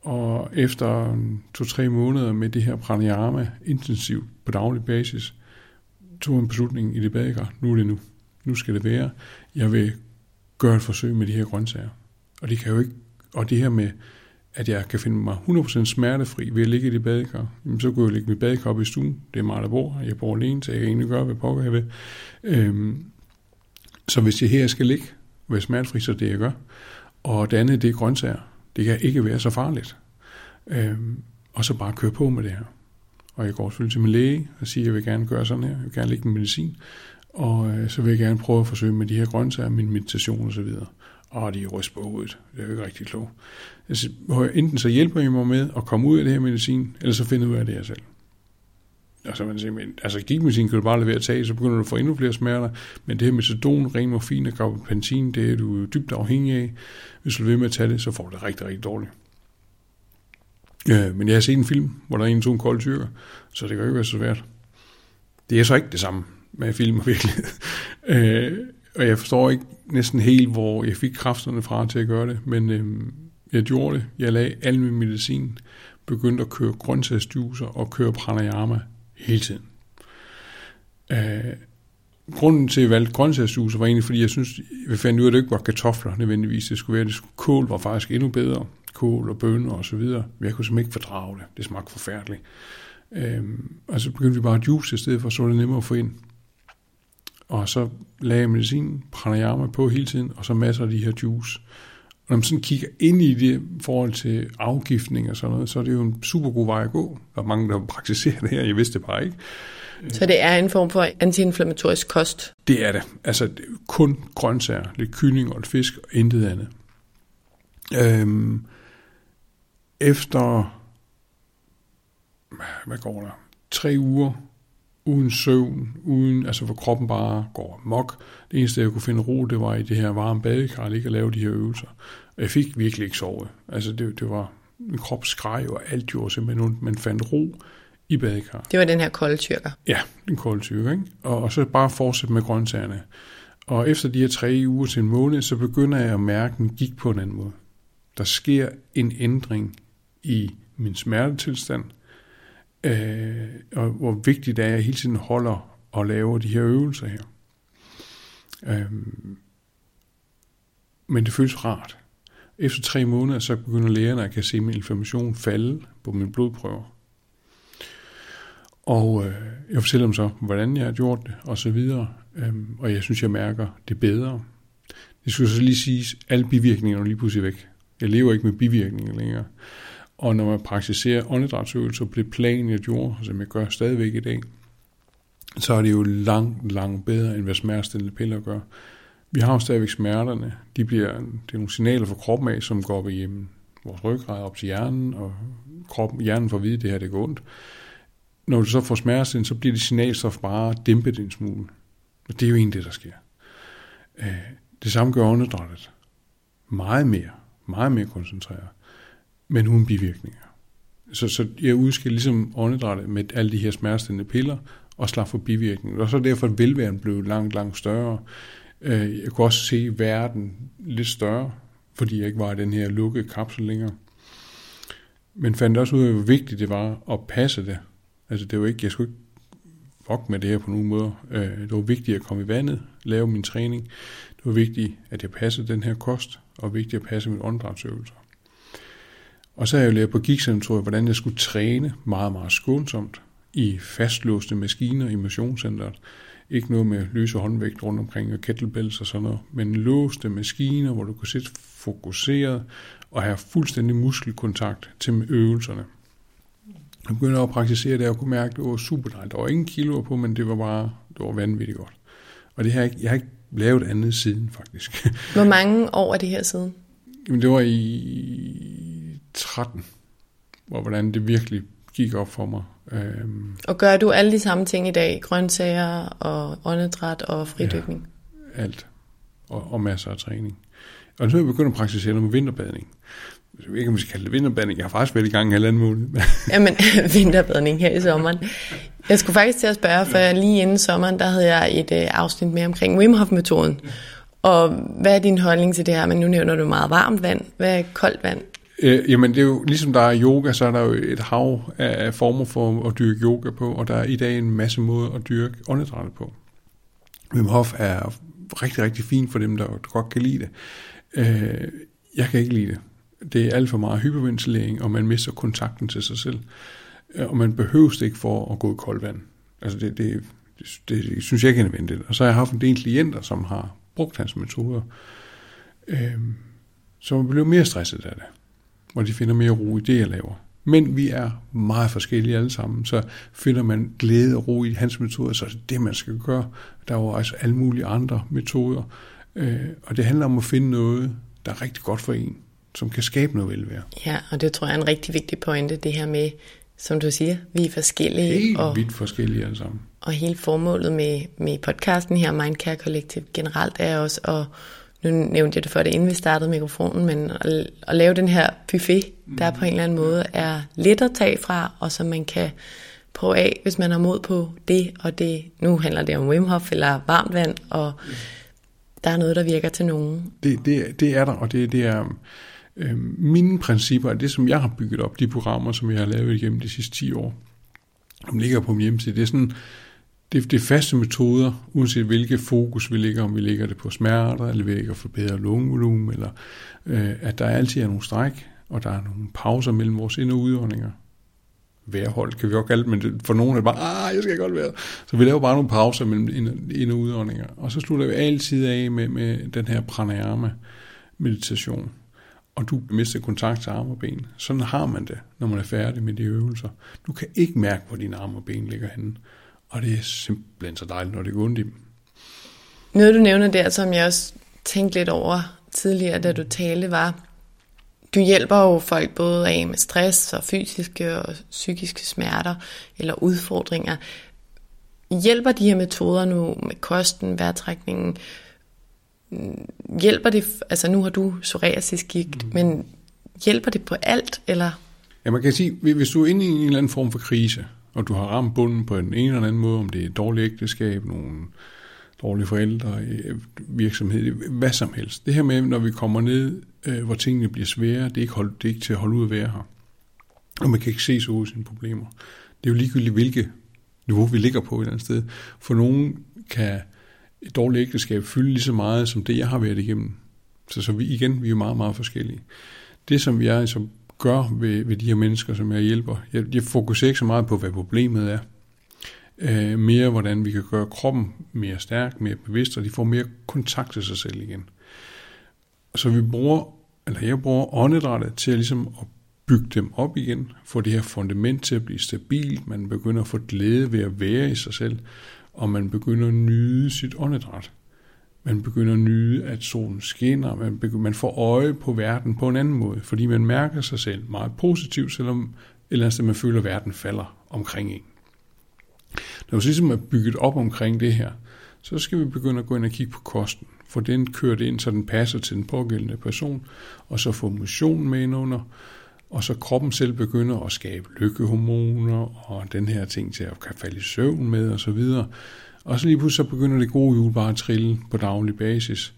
Speaker 2: Og efter to-tre måneder med det her pranayama intensivt på daglig basis, tog en beslutning i det badekar. Nu er det nu. Nu skal det være. Jeg vil gøre et forsøg med de her grøntsager. Og det kan jo ikke, og det her med at jeg kan finde mig 100% smertefri ved at ligge i det badekar, jamen, så kunne jeg ligge mit badekar op i stuen. Det er mig, der bor. Jeg bor alene, så jeg kan egentlig gøre, hvad pokker jeg vil. Øhm, så hvis jeg her skal ligge, være smertefri, så det jeg gør. Og det andet, det er grøntsager. Det kan ikke være så farligt. Øhm, og så bare køre på med det her. Og jeg går selvfølgelig til min læge og siger, at jeg vil gerne gøre sådan her. Jeg vil gerne lægge min medicin. Og øh, så vil jeg gerne prøve at forsøge med de her grøntsager, min meditation osv. og de ryster på hovedet. Det er jo ikke rigtig klogt. Altså, enten så hjælper I mig med at komme ud af det her medicin, eller så finder ud af det her selv. Altså, man siger, men, altså gigmedicin kan du bare lade at tage, så begynder du at få endnu flere smerter. Men det her sedon, ren morfin og gabapentin, det er du dybt afhængig af. Hvis du vil med at tage det, så får du det rigtig, rigtig dårligt. Øh, men jeg har set en film, hvor der er en to en kold tyrker, så det kan jo ikke være så svært. Det er så ikke det samme med film og virkelighed. øh, og jeg forstår ikke næsten helt, hvor jeg fik kræfterne fra til at gøre det, men øh, jeg gjorde det. Jeg lagde al min medicin, begyndte at køre grøntsagsjuicer og køre pranayama hele tiden. Øh, grunden til, at jeg valgte grøntsagsjuicer var egentlig, fordi jeg synes, jeg fandt ud af, at det ikke var kartofler nødvendigvis. Det skulle være, det skulle, kål var faktisk endnu bedre. Kål og bønner og så videre. Men jeg kunne simpelthen ikke fordrage det. Det smagte forfærdeligt. Øh, og så begyndte vi bare at juice i stedet for, så var det nemmere at få ind. Og så lagde jeg medicin, pranayama på hele tiden, og så masser af de her juice. Og når man sådan kigger ind i det forhold til afgiftning og sådan noget, så er det jo en super god vej at gå. Der er mange, der praktiserer det her, jeg vidste det bare ikke.
Speaker 1: Så det er en form for antiinflammatorisk kost?
Speaker 2: Det er det. Altså kun grøntsager, lidt kylling og lidt fisk og intet andet. Øhm, efter, hvad går der, tre uger uden søvn, uden, altså hvor kroppen bare går mok. Det eneste, jeg kunne finde ro, det var i det her varme badekar, ikke at lave de her øvelser. Og jeg fik virkelig ikke sovet. Altså det, det var, min krop skreg, og alt gjorde simpelthen ondt. Man fandt ro i badekar.
Speaker 1: Det var den her kolde tyrker?
Speaker 2: Ja, den kolde tyrker, ikke? Og, og så bare fortsætte med grøntsagerne. Og efter de her tre uger til en måned, så begynder jeg at mærke, at den gik på en anden måde. Der sker en ændring i min smertetilstand, øh, og hvor vigtigt det er, at jeg hele tiden holder og laver de her øvelser her. Øh, men det føles rart. Efter tre måneder, så begynder lægerne at kan se min inflammation falde på mine blodprøver. Og øh, jeg fortæller dem så, hvordan jeg har gjort det, og så videre. Øhm, og jeg synes, jeg mærker det bedre. Det skulle så lige sige, at alle bivirkninger er lige pludselig væk. Jeg lever ikke med bivirkninger længere. Og når man praktiserer åndedrætsøvelser på det plan, jeg gjorde, som jeg gør stadigvæk i dag, så er det jo langt, langt bedre, end hvad smertestillende piller gør. Vi har jo stadigvæk smerterne. De bliver, det er nogle signaler fra kroppen af, som går op igennem vores ryggrad op til hjernen, og kroppen, hjernen får at vide, at det her det går ondt. Når du så får smertestillende, så bliver det signalstof bare dæmpet en smule. Og det er jo egentlig det, der sker. Øh, det samme gør åndedrættet. Meget mere, meget mere koncentreret men uden bivirkninger. Så, så jeg udskiller ligesom åndedrættet med alle de her smertestillende piller, og slap for bivirkninger. Og så derfor velværen blev langt, langt større. Øh, jeg kunne også se verden lidt større, fordi jeg ikke var i den her lukkede kapsel længere. Men fandt også ud af, hvor vigtigt det var at passe det. Altså det var ikke, jeg skulle ikke fuck med det her på nogen måde. Øh, det var vigtigt at komme i vandet, lave min træning. Det var vigtigt, at jeg passede den her kost, og vigtigt at passe min åndedrætsøvelser. Og så har jeg jo lært på gigcentret, hvordan jeg skulle træne meget, meget skånsomt i fastlåste maskiner i motionscenteret. Ikke noget med løse håndvægt rundt omkring og kettlebells og sådan noget, men låste maskiner, hvor du kunne sidde fokuseret og have fuldstændig muskelkontakt til øvelserne. Jeg begyndte at praktisere det, og kunne mærke, at det var super dejligt. Der var ingen kilo på, men det var bare det var vanvittigt godt. Og det har jeg, jeg har ikke lavet andet siden, faktisk.
Speaker 1: Hvor mange år er det her siden?
Speaker 2: Jamen, det var i 13, hvor hvordan det virkelig gik op for mig. Øhm,
Speaker 1: og gør du alle de samme ting i dag? Grøntsager og åndedræt og fridykning?
Speaker 2: Ja, alt. Og, og masser af træning. Og nu er jeg begyndt at praktisere noget med vinterbadning. Jeg ved ikke, om vi skal kalde det vinterbadning. Jeg har faktisk været i gang en halvanden måned.
Speaker 1: Jamen, vinterbadning her i sommeren. Jeg skulle faktisk til at spørge, for lige inden sommeren, der havde jeg et øh, afsnit med omkring Wim Hof-metoden. Og hvad er din holdning til det her? Men nu nævner du meget varmt vand. Hvad er koldt vand?
Speaker 2: Øh, jamen det er jo, ligesom der er yoga, så er der jo et hav af former for at dyrke yoga på, og der er i dag en masse måder at dyrke åndedrættet på. Wim Hof er rigtig, rigtig fint for dem, der godt kan lide det. Øh, jeg kan ikke lide det. Det er alt for meget hyperventilering, og man mister kontakten til sig selv. Øh, og man behøver ikke for at gå i koldt vand. Altså det, det, det, det, det synes jeg ikke er nødvendigt. Og så har jeg haft en del klienter, som har brugt hans metoder, øh, som bliver mere stresset af det hvor de finder mere ro i det, jeg laver. Men vi er meget forskellige alle sammen, så finder man glæde og ro i hans metoder, så er det det, man skal gøre. Der er jo altså alle mulige andre metoder. Øh, og det handler om at finde noget, der er rigtig godt for en, som kan skabe noget velvære.
Speaker 1: Ja, og det tror jeg er en rigtig vigtig pointe, det her med, som du siger, vi er forskellige.
Speaker 2: Helt
Speaker 1: og,
Speaker 2: vidt forskellige alle sammen.
Speaker 1: Og hele formålet med, med podcasten her, Mindcare Collective generelt, er også at, nu nævnte jeg det før det, inden vi startede mikrofonen, men at, at lave den her buffet, der på en eller anden måde er let at tage fra, og som man kan prøve af, hvis man har mod på det og det. Nu handler det om Wim Hof eller varmt vand, og der er noget, der virker til nogen.
Speaker 2: Det, det, det er der, og det, det er øh, mine principper, det som jeg har bygget op, de programmer, som jeg har lavet igennem de sidste 10 år, som ligger på min hjemmeside, det er sådan, det, det er faste metoder, uanset hvilket fokus vi ligger, om vi ligger det på smerter, eller vi ligger for bedre lungevolumen, eller øh, at der altid er nogle stræk, og der er nogle pauser mellem vores ind- og udåndinger. Værhold kan vi også kalde men for nogen er det bare, ah, jeg skal godt være. Så vi laver bare nogle pauser mellem ind- og udåndinger. Og så slutter vi altid af med, med den her pranayama meditation. Og du mister kontakt til arme og ben. Sådan har man det, når man er færdig med de øvelser. Du kan ikke mærke, hvor dine arme og ben ligger henne. Og det er simpelthen så dejligt, når det går ondt i dem.
Speaker 1: Noget du nævner der, som jeg også tænkte lidt over tidligere, da du talte, var, du hjælper jo folk både af med stress og fysiske og psykiske smerter eller udfordringer. Hjælper de her metoder nu med kosten, vejrtrækningen, hjælper det, altså nu har du psoriasisgigt, mm. men hjælper det på alt, eller?
Speaker 2: Ja, man kan sige, hvis du er inde i en eller anden form for krise, og du har ramt bunden på en eller anden måde, om det er et dårligt ægteskab, nogle dårlige forældre, øh, virksomhed, hvad som helst. Det her med, når vi kommer ned, øh, hvor tingene bliver svære, det er, ikke hold, det er ikke til at holde ud at være her. Og man kan ikke se så ud sine problemer. Det er jo ligegyldigt, hvilket niveau vi ligger på et eller andet sted. For nogen kan et dårligt ægteskab fylde lige så meget, som det, jeg har været igennem. Så, så vi, igen, vi er meget, meget forskellige. Det, som jeg som gør ved, ved de her mennesker, som jeg hjælper, jeg, jeg fokuserer ikke så meget på, hvad problemet er. Øh, mere, hvordan vi kan gøre kroppen mere stærk, mere bevidst, og de får mere kontakt til sig selv igen. Så vi bruger, eller jeg bruger åndedrættet til at, ligesom at bygge dem op igen, få det her fundament til at blive stabilt, man begynder at få glæde ved at være i sig selv, og man begynder at nyde sit åndedræt. Man begynder at nyde, at solen skinner, man, begynder, man får øje på verden på en anden måde, fordi man mærker sig selv meget positivt, selvom eller andet man føler, at verden falder omkring en. Når vi ligesom er bygget op omkring det her, så skal vi begynde at gå ind og kigge på kosten. For den kører det ind, så den passer til den pågældende person, og så få motion med ind under, og så kroppen selv begynder at skabe lykkehormoner og den her ting til at kan falde i søvn med og så videre. Og så lige pludselig så begynder det gode jul bare at trille på daglig basis.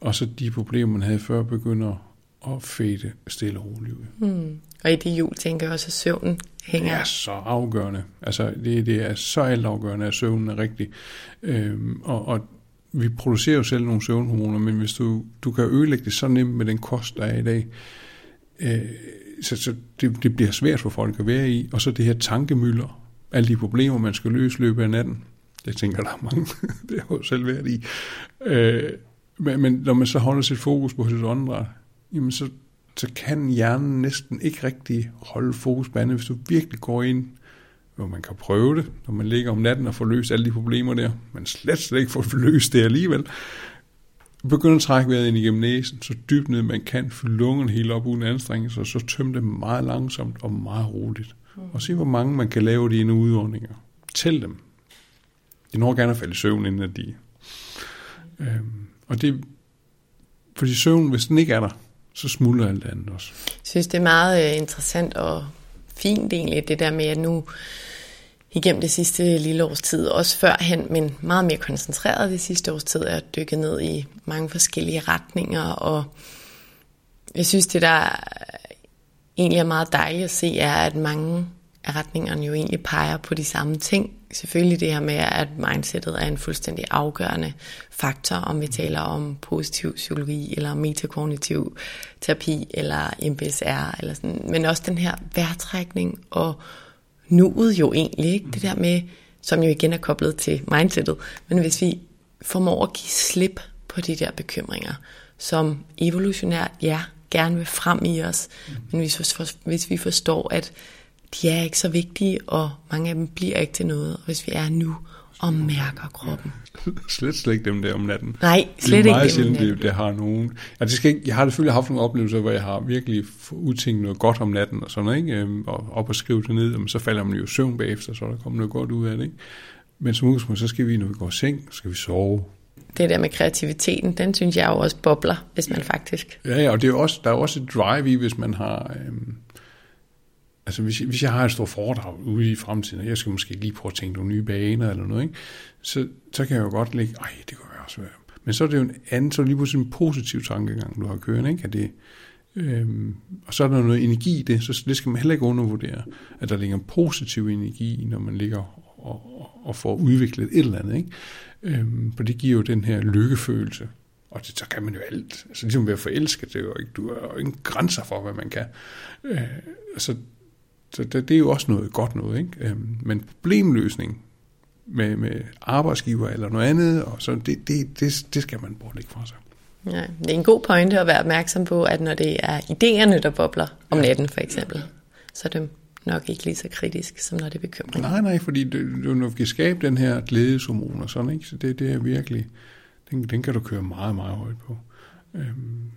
Speaker 2: Og så de problemer, man havde før, begynder at fade stille og roligt ud.
Speaker 1: Mm. Og i det jul tænker jeg også, at søvnen hænger.
Speaker 2: Det er så afgørende. Altså, det, det er så altafgørende, at søvnen er rigtig. Øhm, og, og vi producerer jo selv nogle søvnhormoner, men hvis du, du kan ødelægge det så nemt med den kost, der er i dag, øh, så, så det, det bliver svært for folk at være i. Og så det her tankemøller, alle de problemer, man skal løse løbet af natten. Jeg tænker, der er mange, det har jo selv været i. Øh, men, men når man så holder sit fokus på sit åndedræt, jamen så, så kan hjernen næsten ikke rigtig holde fokus på andet, hvis du virkelig går ind, hvor man kan prøve det, når man ligger om natten og får løst alle de problemer der, men slet, slet ikke får løst det alligevel. Begynd at trække vejret ind igennem næsen, så dybt ned man kan, fylde lungerne helt op uden anstrengelse, og så tømme det meget langsomt og meget roligt. Og se, hvor mange man kan lave de inde udåndinger. Tæl dem. De når gerne at falde i søvn, inden at de... Øhm, og det... Fordi søvn, hvis den ikke er der, så smuldrer alt andet også.
Speaker 1: Jeg synes, det er meget øh, interessant og fint egentlig, det der med, at nu igennem det sidste lille års tid, også førhen, men meget mere koncentreret det sidste års tid, er dykket ned i mange forskellige retninger, og jeg synes, det der egentlig er meget dejligt at se, er, at mange retningerne jo egentlig peger på de samme ting. Selvfølgelig det her med, at mindsetet er en fuldstændig afgørende faktor, om vi taler om positiv psykologi, eller metakognitiv terapi, eller MBSR, eller sådan. men også den her værtrækning og nuet jo egentlig, ikke? det der med, som jo igen er koblet til mindsetet, men hvis vi formår at give slip på de der bekymringer, som evolutionært, ja, gerne vil frem i os, men hvis, hvis vi forstår, at de er ikke så vigtige, og mange af dem bliver ikke til noget, og hvis vi er nu, og mærker kroppen.
Speaker 2: slet, slet ikke dem der om natten.
Speaker 1: Nej, slet
Speaker 2: det er meget
Speaker 1: ikke dem
Speaker 2: sjældent, det, det har nogen... Ja, det skal ikke, jeg har selvfølgelig haft nogle oplevelser, hvor jeg har virkelig udtænkt noget godt om natten og sådan noget, ikke? Øhm, Og op og skrive det ned, og så falder man jo i søvn bagefter, så er der kommer noget godt ud af det, ikke? Men som udgangspunkt, så skal vi, når vi går i seng, skal vi sove.
Speaker 1: Det der med kreativiteten, den synes jeg jo også bobler, hvis man faktisk...
Speaker 2: Ja, ja, og det er også, der er også et drive i, hvis man har... Øhm, altså, hvis, hvis jeg har et stort foredrag ude i fremtiden, og jeg skal måske lige prøve at tænke nogle nye baner eller noget, ikke? Så, så kan jeg jo godt lægge, ej, det kunne være også. Men så er det jo en anden, så er det lige pludselig en positiv tankegang, du har kørende, ikke? At det, øhm, og så er der noget energi i det, så det skal man heller ikke undervurdere, at der ligger en positiv energi, når man ligger og, og, får udviklet et eller andet, ikke? Øhm, for det giver jo den her lykkefølelse. Og det, så kan man jo alt. Altså ligesom ved at forelske, det er jo ikke, du har jo ingen grænser for, hvad man kan. Øh, så så det, det er jo også noget godt noget, ikke? Øhm, men problemløsning med, med arbejdsgiver eller noget andet, og så det, det, det, det skal man bruge ikke fra sig.
Speaker 1: Ja, det er en god pointe at være opmærksom på, at når det er idéerne, der bobler om natten for eksempel, så er det nok ikke lige så kritisk, som når det er bekymring.
Speaker 2: Nej, nej, fordi det, når vi kan skabe den her glædeshormon og sådan, ikke? så det, det er virkelig, den, den kan du køre meget, meget højt på. Øhm,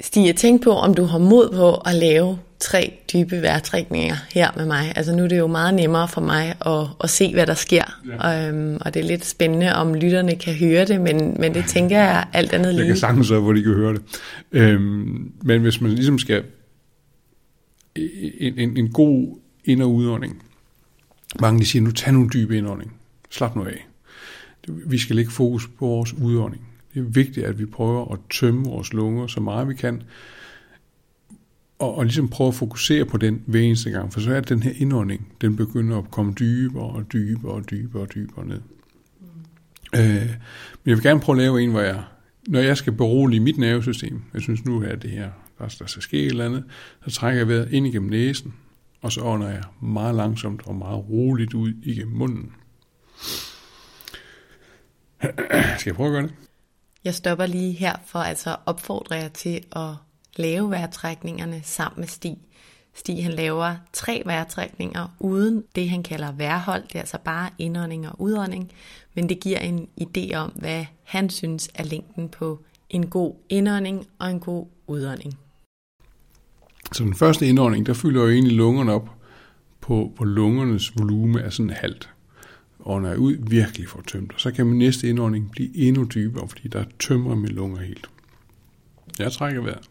Speaker 1: Stig, jeg tænkte på, om du har mod på at lave tre dybe vejrtrækninger her med mig. Altså nu er det jo meget nemmere for mig at, at se, hvad der sker. Ja. Øhm, og det er lidt spændende, om lytterne kan høre det, men, men det tænker jeg alt andet
Speaker 2: jeg
Speaker 1: lige.
Speaker 2: kan sagtens så, hvor de kan høre det. Øhm, men hvis man ligesom skal en, en, en god ind- og udånding. Mange de siger, nu tag nogle dybe indånding. Slap nu af. Vi skal lægge fokus på vores udånding. Det er vigtigt, at vi prøver at tømme vores lunger så meget vi kan, og, og ligesom prøve at fokusere på den hver eneste gang, for så er den her indånding, den begynder at komme dybere og dybere og dybere og dybere ned. Mm. Øh, men jeg vil gerne prøve at lave en, hvor jeg, når jeg skal berolige mit nervesystem, jeg synes nu er det her, der, der skal ske et eller andet, så trækker jeg vejret ind igennem næsen, og så ånder jeg meget langsomt og meget roligt ud igennem munden. Skal jeg prøve at gøre det?
Speaker 1: Jeg stopper lige her for altså at opfordre jer til at lave vejrtrækningerne sammen med Stig. Stig han laver tre vejrtrækninger uden det han kalder vejrhold. Det er altså bare indånding og udånding. Men det giver en idé om, hvad han synes er længden på en god indånding og en god udånding.
Speaker 2: Så den første indånding, der fylder jo egentlig lungerne op på, på lungernes volume er sådan halvt. Og ud virkelig får tømt, så kan min næste indånding blive endnu dybere, fordi der tømmer mine lunger helt. Jeg trækker vejret.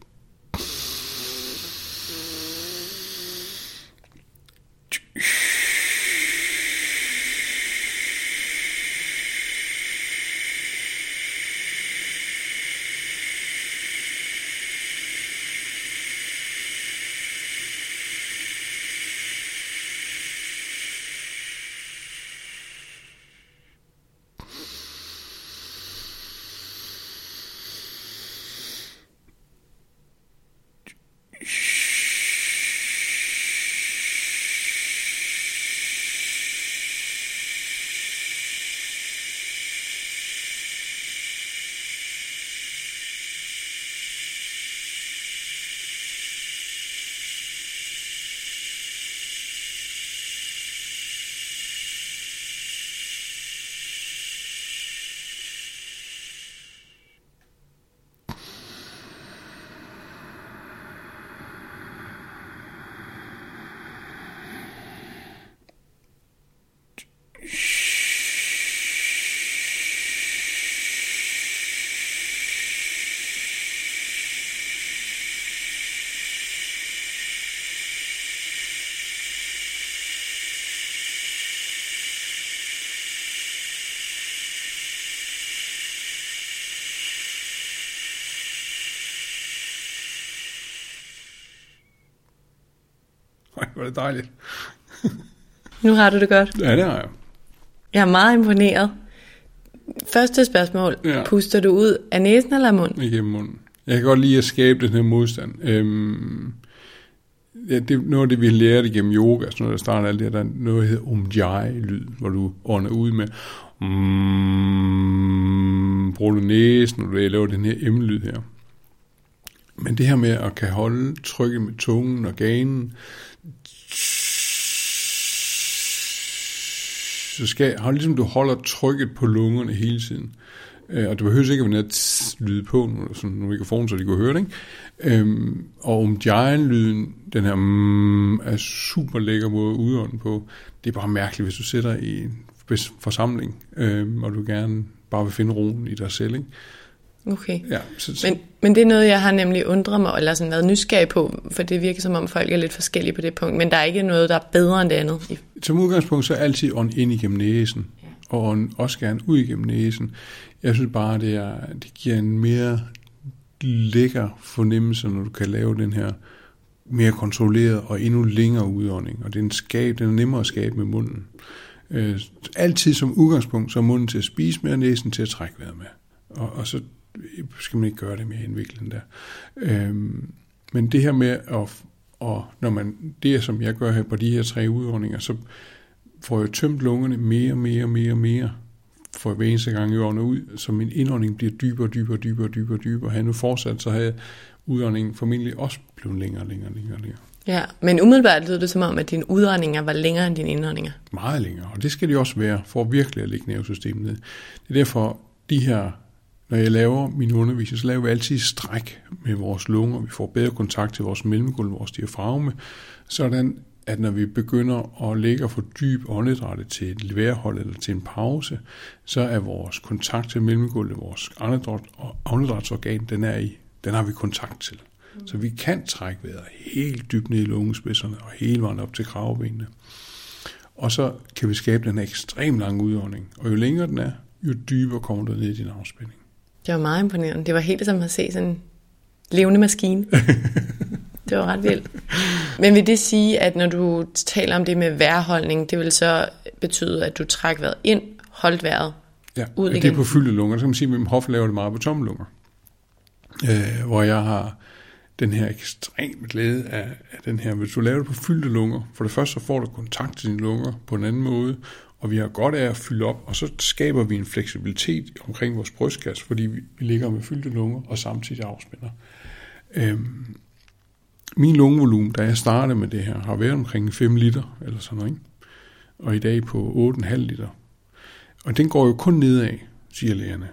Speaker 2: Er det dejligt.
Speaker 1: Nu har du det godt.
Speaker 2: Ja, det har jeg.
Speaker 1: Jeg er meget imponeret. Første spørgsmål.
Speaker 2: Ja.
Speaker 1: Puster du ud af næsen eller af munden?
Speaker 2: Igennem munden. Jeg kan godt lide at skabe den her modstand. Øhm, ja, det er noget af det, vi har lært igennem yoga, sådan noget, der starter alt det, der er noget, der hedder umjai-lyd, hvor du ånder ud med mm, bruger du næsen, og du laver den her M-lyd her. Men det her med at kan holde trykket med tungen og ganen, så skal, hold, ligesom du holder trykket på lungerne hele tiden. Øh, og det behøver ikke at være lyde lyd på, nu, sådan en mikrofon, så de kunne høre det. Ikke? Øhm, og om lyden den her mm, er super lækker måde at udånde på, det er bare mærkeligt, hvis du sætter i en forsamling, øhm, og du gerne bare vil finde roen i dig selv. Ikke?
Speaker 1: Okay. Ja, så, så. Men, men det er noget, jeg har nemlig undret mig, eller sådan været nysgerrig på, for det virker som om folk er lidt forskellige på det punkt, men der er ikke noget, der er bedre end det andet.
Speaker 2: Som udgangspunkt så er altid ånd ind igennem næsen, og ånd også gerne ud igennem næsen. Jeg synes bare, det, er, det giver en mere lækker fornemmelse, når du kan lave den her mere kontrolleret og endnu længere udånding. Og det er, en skab, den er nemmere at skabe med munden. Øh, altid som udgangspunkt, så er munden til at spise med, og næsen til at trække vejret med. Og, og så skal man ikke gøre det mere indviklet end der. Øhm, men det her med at, og når man, det er som jeg gør her på de her tre udåndinger, så får jeg tømt lungerne mere, mere, mere, mere for hver eneste gang jeg ånder ud, så min indånding bliver dybere, dybere, dybere, dybere, dybere. Har nu fortsat, så havde udåndingen formentlig også blevet længere, længere, længere, længere.
Speaker 1: Ja, men umiddelbart lyder det som om, at dine udåndinger var længere end dine indåndinger.
Speaker 2: Meget længere, og det skal de også være, for virkelig at lægge nervesystemet ned. Det er derfor, de her når jeg laver min undervisning, så laver vi altid stræk med vores lunger. Vi får bedre kontakt til vores mellemgulv, vores diafragme, sådan at når vi begynder at lægge for dyb åndedræt til et leværhold eller til en pause, så er vores kontakt til mellemgulvet, vores åndedrætsorgan, den er i, den har vi kontakt til. Så vi kan trække vejret helt dybt ned i lungespidserne og hele vejen op til kravbenene. Og så kan vi skabe den ekstremt lange udånding. Og jo længere den er, jo dybere kommer du ned i din afspænding.
Speaker 1: Det var meget imponerende. Det var helt som at se sådan en levende maskine. det var ret vildt. Men vil det sige, at når du taler om det med vejrholdning, det vil så betyde, at du trækker vejret ind, holdt vejret
Speaker 2: ja, ud igen? det er på fyldte lunger. Så kan man sige, at Hof laver det meget på tomme lunger. Øh, hvor jeg har den her ekstrem glæde af, af den her. Hvis du laver det på fyldte lunger, for det første så får du kontakt til dine lunger på en anden måde, og vi har godt af at fylde op, og så skaber vi en fleksibilitet omkring vores brystkasse, fordi vi, ligger med fyldte lunger og samtidig afspænder. Øhm, min lungevolumen, da jeg startede med det her, har været omkring 5 liter, eller sådan noget, ikke? og i dag på 8,5 liter. Og den går jo kun nedad, siger lægerne.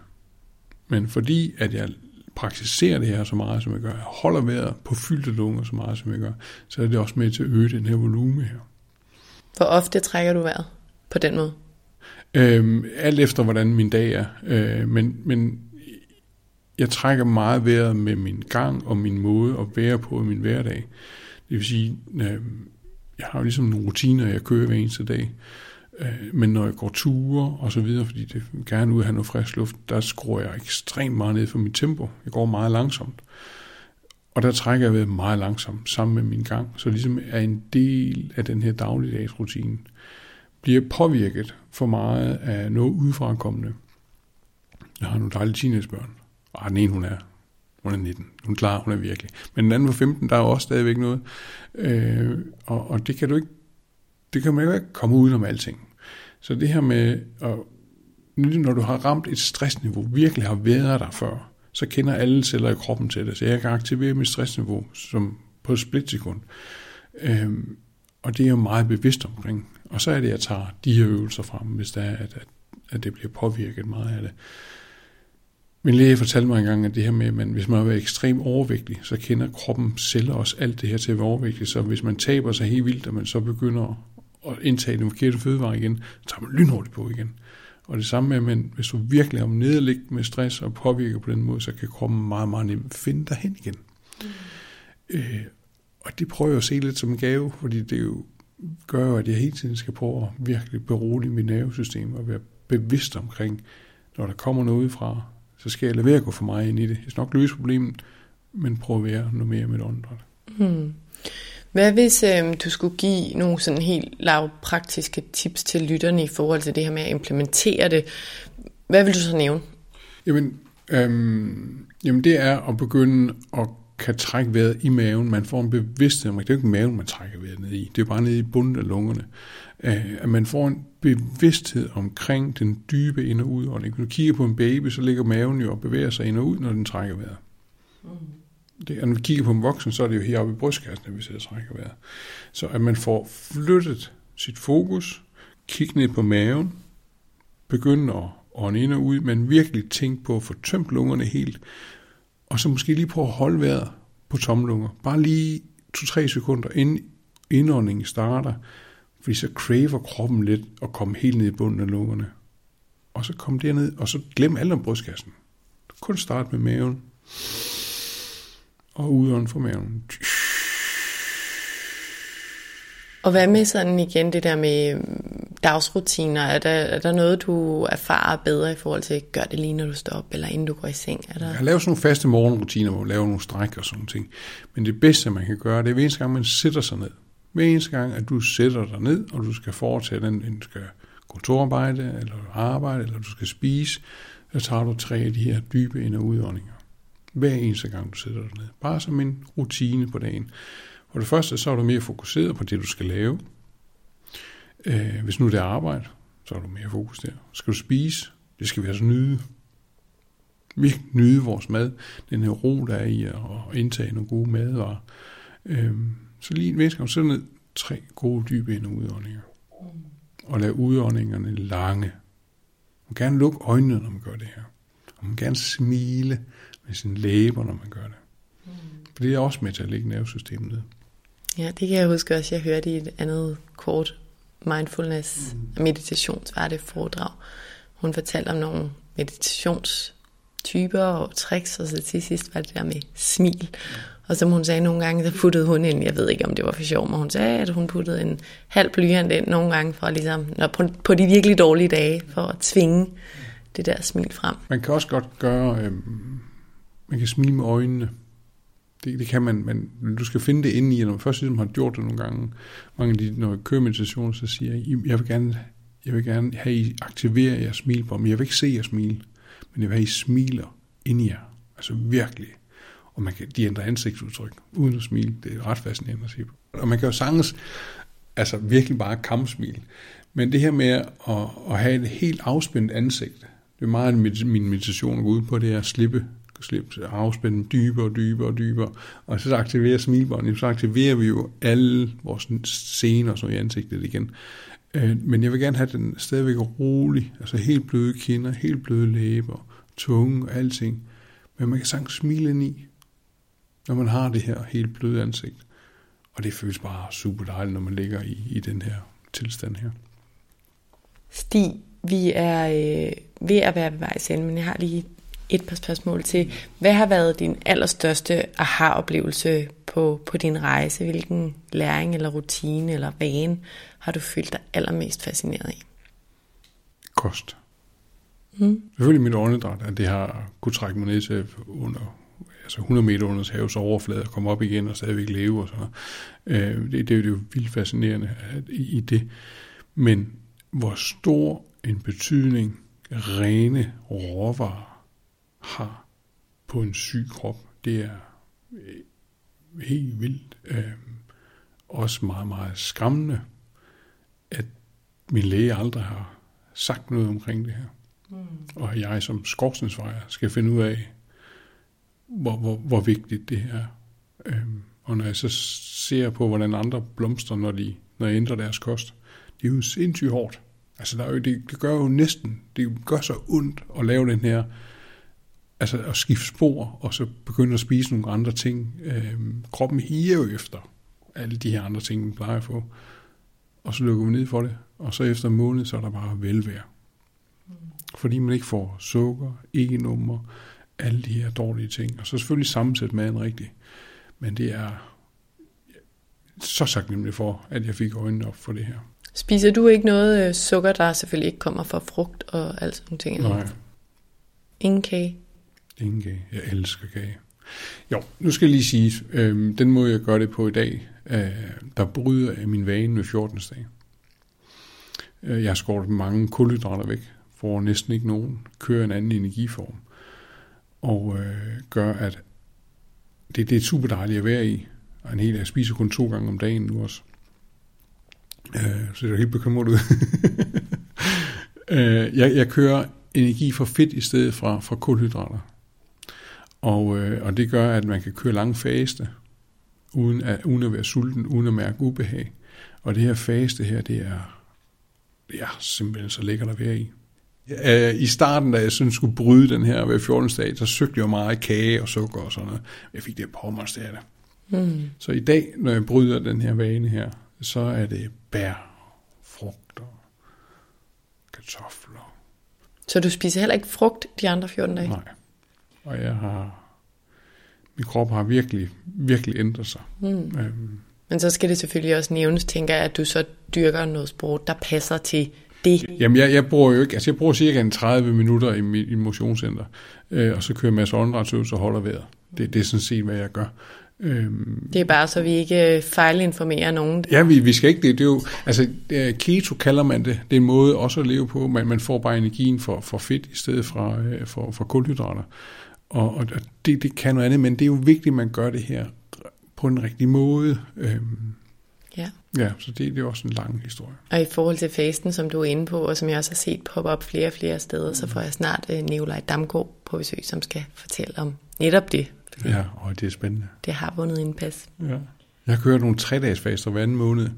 Speaker 2: Men fordi at jeg praktiserer det her så meget, som jeg gør, jeg holder vejret på fyldte lunger så meget, som jeg gør, så er det også med til at øge den her volume her.
Speaker 1: Hvor ofte trækker du vejret? På den måde?
Speaker 2: Øhm, alt efter, hvordan min dag er. Øh, men, men jeg trækker meget vejret med min gang og min måde at være på i min hverdag. Det vil sige, øh, jeg har jo ligesom nogle rutiner, jeg kører hver eneste dag. Øh, men når jeg går ture og så videre, fordi det gerne ud have noget frisk luft, der skruer jeg ekstremt meget ned for mit tempo. Jeg går meget langsomt. Og der trækker jeg vejret meget langsomt sammen med min gang, så ligesom er en del af den her dagligdagsrutine bliver påvirket for meget af noget udefrakommende. Jeg har nogle dejlige teenagebørn. Og den ene, hun er, hun er 19. Hun klarer, hun er virkelig. Men den anden på 15, der er også stadigvæk noget. Øh, og, og, det kan du ikke, det kan man jo ikke komme ud om alting. Så det her med, at, når du har ramt et stressniveau, virkelig har været der før, så kender alle celler i kroppen til det. Så jeg kan aktivere mit stressniveau som på et splitsekund. Øhm, og det er jeg meget bevidst omkring. Og så er det, at jeg tager de her øvelser frem, hvis det er, at, at, at det bliver påvirket meget af det. Min læge fortalte mig engang, at det her med, at hvis man er ekstremt overvægtig, så kender kroppen celler også alt det her til at være overvægtig. Så hvis man taber sig helt vildt, og man så begynder at indtage den forkerte fødevare igen, så tager man lynhurtigt på igen. Og det samme med, at man, hvis du virkelig er nederligt med stress og påvirker på den måde, så kan kroppen meget, meget nemt finde dig hen igen. Mm. Øh, og det prøver jeg at se lidt som en gave, fordi det er jo gør jo, at jeg hele tiden skal prøve at virkelig berolige mit nervesystem og være bevidst omkring, når der kommer noget fra, så skal jeg lade være at gå for meget ind i det. Jeg skal nok løse problemet, men prøve at være noget mere med åndedræt. Hmm.
Speaker 1: Hvad hvis øh, du skulle give nogle sådan helt lavpraktiske tips til lytterne i forhold til det her med at implementere det? Hvad vil du så nævne?
Speaker 2: Jamen, øhm, jamen det er at begynde at kan trække vejret i maven. Man får en bevidsthed om, det er jo ikke maven, man trækker vejret ned i. Det er bare nede i bunden af lungerne. Øh, at man får en bevidsthed omkring den dybe ind- og udånding. Når du kigger på en baby, så ligger maven jo og bevæger sig ind og ud, når den trækker vejret. Mm. Det, når vi kigger på en voksen, så er det jo heroppe i brystkassen, at vi sidder og trækker vejret. Så at man får flyttet sit fokus, kig ned på maven, begynd at ånde ind og ud, men virkelig tænk på at få tømt lungerne helt, og så måske lige prøve at holde vejret på tomlunger. Bare lige 2-3 sekunder inden indåndingen starter, fordi så craver kroppen lidt at komme helt ned i bunden af lungerne. Og så kom derned, og så glem alt om brystkassen. Kun start med maven. Og udånd for maven.
Speaker 1: Og hvad med sådan igen det der med dagsrutiner? Er der, er der noget, du erfarer bedre i forhold til, gør det lige når du står op, eller inden du går i seng? Er der...
Speaker 2: Jeg laver sådan nogle faste morgenrutiner, hvor jeg laver nogle stræk og sådan ting. Men det bedste, man kan gøre, det er hver eneste gang, man sætter sig ned. Hver eneste gang, at du sætter dig ned, og du skal foretage den, du skal kontorarbejde, eller arbejde, eller du skal spise, så tager du tre af de her dybe ind- og udåndinger. Hver eneste gang, du sætter dig ned. Bare som en rutine på dagen. For det første, så er du mere fokuseret på det, du skal lave. Øh, hvis nu det er arbejde, så er du mere fokus der. Skal du spise, det skal vi altså nyde. Vi nyde vores mad. Den her ro, der er i at indtage nogle gode madvarer. Øh, så lige en væske, så ned tre gode dybe ind- og udåndinger. Og lad udåndingerne lange. Man kan gerne lukke øjnene, når man gør det her. Og man kan gerne smile med sine læber, når man gør det. For det er også med til at lægge nervesystemet ned.
Speaker 1: Ja, det kan jeg huske også, jeg hørte i et andet kort mindfulness meditationsværdigt foredrag. Hun fortalte om nogle meditationstyper og tricks, og så til sidst var det der med smil. Og som hun sagde nogle gange, så puttede hun ind, jeg ved ikke om det var for sjov, men hun sagde, at hun puttede en halv blyant ind nogle gange, for ligesom, når på, på de virkelig dårlige dage, for at tvinge det der smil frem.
Speaker 2: Man kan også godt gøre, øh, man kan smile med øjnene. Det, det kan man, men du skal finde det inde i, når man først ligesom har gjort det nogle gange. Mange af de, når jeg kører meditation, så siger jeg, jeg vil gerne, jeg vil gerne have, I aktiverer jeres smilbånd, men jeg vil ikke se jer smile, men jeg vil have, I smiler ind i jer. Altså virkelig. Og man kan, de ændrer ansigtsudtryk uden at smile. Det er ret fascinerende at se på. Og man kan jo sanges, altså virkelig bare kampsmil. Men det her med at, at have et helt afspændt ansigt, det er meget min meditation går ud på, det er at slippe slippe afspænde dybere og dybere og dybere, og så aktiverer smilbåndet, så aktiverer vi jo alle vores scener så i ansigtet igen. Øh, men jeg vil gerne have den stadigvæk rolig, altså helt bløde kinder, helt bløde læber, tunge og alting. Men man kan sagtens smile ind i, når man har det her helt bløde ansigt. Og det føles bare super dejligt, når man ligger i, i den her tilstand her.
Speaker 1: Stig, vi er øh, ved at være ved vejs ende, men jeg har lige et par spørgsmål til. Hvad har været din allerstørste aha-oplevelse på, på din rejse? Hvilken læring eller rutine eller vane har du følt dig allermest fascineret i?
Speaker 2: Kost. Mm. Selvfølgelig mit åndedræt, at det har kunne trække mig ned til under altså 100 meter under havets overflade og komme op igen og stadigvæk leve og sådan noget. Øh, det, det er jo vildt fascinerende at, i, i det. Men hvor stor en betydning rene råvarer har på en syg krop, det er helt vildt. Øh, også meget, meget skræmmende, at min læge aldrig har sagt noget omkring det her. Mm. Og jeg som skorstensvejer skal finde ud af, hvor, hvor, hvor vigtigt det er. Øhm, og når jeg så ser på, hvordan andre blomster, når de når jeg ændrer deres kost, det er jo sindssygt hårdt. Altså, der er jo, det, det gør jo næsten, det gør så ondt at lave den her, altså at skifte spor, og så begynde at spise nogle andre ting. Øhm, kroppen higer jo efter alle de her andre ting, man plejer at få. Og så lukker vi ned for det, og så efter en måned, så er der bare velvære. Fordi man ikke får sukker, ikke nummer, alle de her dårlige ting. Og så selvfølgelig sammensætte maden rigtigt. Men det er så sagt nemlig for, at jeg fik øjnene op for det her.
Speaker 1: Spiser du ikke noget øh, sukker, der selvfølgelig ikke kommer fra frugt og alt sådan ting?
Speaker 2: Nej.
Speaker 1: Ingen kage?
Speaker 2: Ingen kage. Jeg elsker kage. Jo, nu skal jeg lige sige, øh, den måde jeg gør det på i dag, øh, der bryder af min vane med 14. dag. Øh, jeg har skåret mange kulhydrater væk, får næsten ikke nogen, kører en anden energiform og øh, gør, at det, det er super dejligt at være i. Og en hel, jeg spiser kun to gange om dagen nu også. Øh, så det er helt bekymret ud. øh, jeg, jeg kører energi fra fedt i stedet fra, fra kulhydrater. Og, øh, og det gør, at man kan køre lang faste, uden at, uden at være sulten, uden at mærke ubehag. Og det her faste her, det er det er simpelthen så lækkert at være i. I starten, da jeg sådan skulle bryde den her ved 14. dag, så søgte jeg meget kage og sukker og sådan noget. Jeg fik det på mig det. Mm. Så i dag, når jeg bryder den her vane her, så er det bær, frugt og kartofler.
Speaker 1: Så du spiser heller ikke frugt de andre 14 dage?
Speaker 2: Nej. Og jeg har... Min krop har virkelig, virkelig ændret sig. Mm. Øhm,
Speaker 1: Men så skal det selvfølgelig også nævnes, tænker jeg, at du så dyrker noget sport, der passer til det?
Speaker 2: Jamen, jeg, jeg bruger jo ikke, altså jeg bruger cirka en 30 minutter i mit motionscenter, øh, og så kører jeg en masse åndedrætsøvelser og holder vejret. Det, det er sådan set, hvad jeg gør.
Speaker 1: Øhm, det er bare så, vi ikke fejlinformerer nogen.
Speaker 2: Ja, vi, vi skal ikke det. det er jo, altså, keto kalder man det. Det er en måde også at leve på. Man, man får bare energien for, for fedt i stedet for, øh, for, for kulhydrater. Og, og det, det kan noget andet, men det er jo vigtigt, at man gør det her på en rigtig måde. Øhm,
Speaker 1: Ja.
Speaker 2: Ja, så det, det er også en lang historie.
Speaker 1: Og i forhold til fasten, som du er inde på, og som jeg også har set poppe op flere og flere steder, mm. så får jeg snart uh, Nikolaj Damgaard på besøg, som skal fortælle om netop det.
Speaker 2: Ja, og det er spændende.
Speaker 1: Det har vundet indpas.
Speaker 2: Ja. Jeg kørt nogle tre dages faster hver anden måned,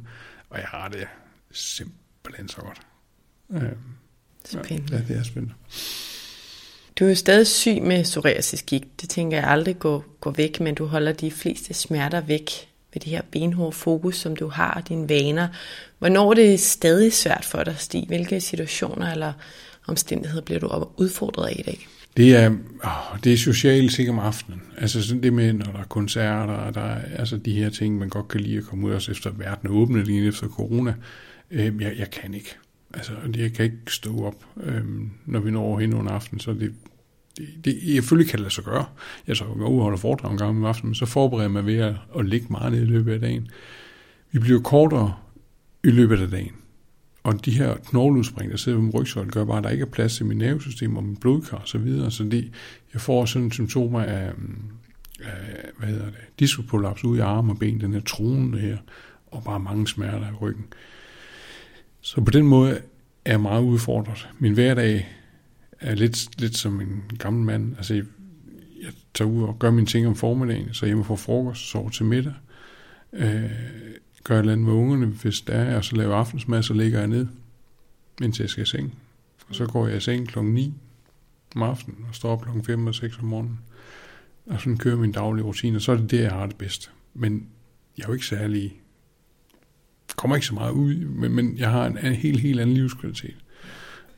Speaker 2: og jeg har det simpelthen så godt.
Speaker 1: Ja. Spændende.
Speaker 2: Ja, det er spændende.
Speaker 1: Du er jo stadig syg med psoriasisgigt. Det tænker jeg aldrig går, går væk, men du holder de fleste smerter væk ved det her benhårde fokus, som du har, og dine vaner. Hvornår er det stadig svært for dig, Stig? Hvilke situationer eller omstændigheder bliver du udfordret af i dag?
Speaker 2: Det er, åh, det er socialt sikkert om aftenen. Altså sådan det med, når der er koncerter, der er altså de her ting, man godt kan lide at komme ud af, efter verden er åbnet lige efter corona. Øh, jeg, jeg kan ikke. Altså, jeg kan ikke stå op, øh, når vi når hen under aften, så det, det, det, jeg selvfølgelig kan det lade sig gøre. Jeg så går ud og holder foredrag en gang om aftenen, men så forbereder jeg mig ved at, at ligge meget ned i løbet af dagen. Vi bliver kortere i løbet af dagen. Og de her knogleudspring, der sidder ved min rygsøjle, gør bare, at der ikke er plads til mit nervesystem og min blodkar osv. Så, videre. så det, jeg får sådan symptomer af, af hvad hedder det, discoprolaps ude i arme og ben, den her tronen her, og bare mange smerter i ryggen. Så på den måde er jeg meget udfordret. Min hverdag er lidt, lidt som en gammel mand. Altså, jeg, jeg tager ud og gør mine ting om formiddagen, så hjemme får frokost, sover til middag, øh, gør et eller andet med ungerne, hvis der er, og så laver aftensmad, så ligger jeg ned, indtil jeg skal i seng. Og så går jeg i seng klokken 9 om aftenen, og står op klokken 5 og 6 om morgenen. Og sådan kører min daglige rutine, og så er det det, jeg har det bedst. Men jeg er jo ikke særlig... kommer ikke så meget ud, men, men jeg har en, en helt, helt anden livskvalitet.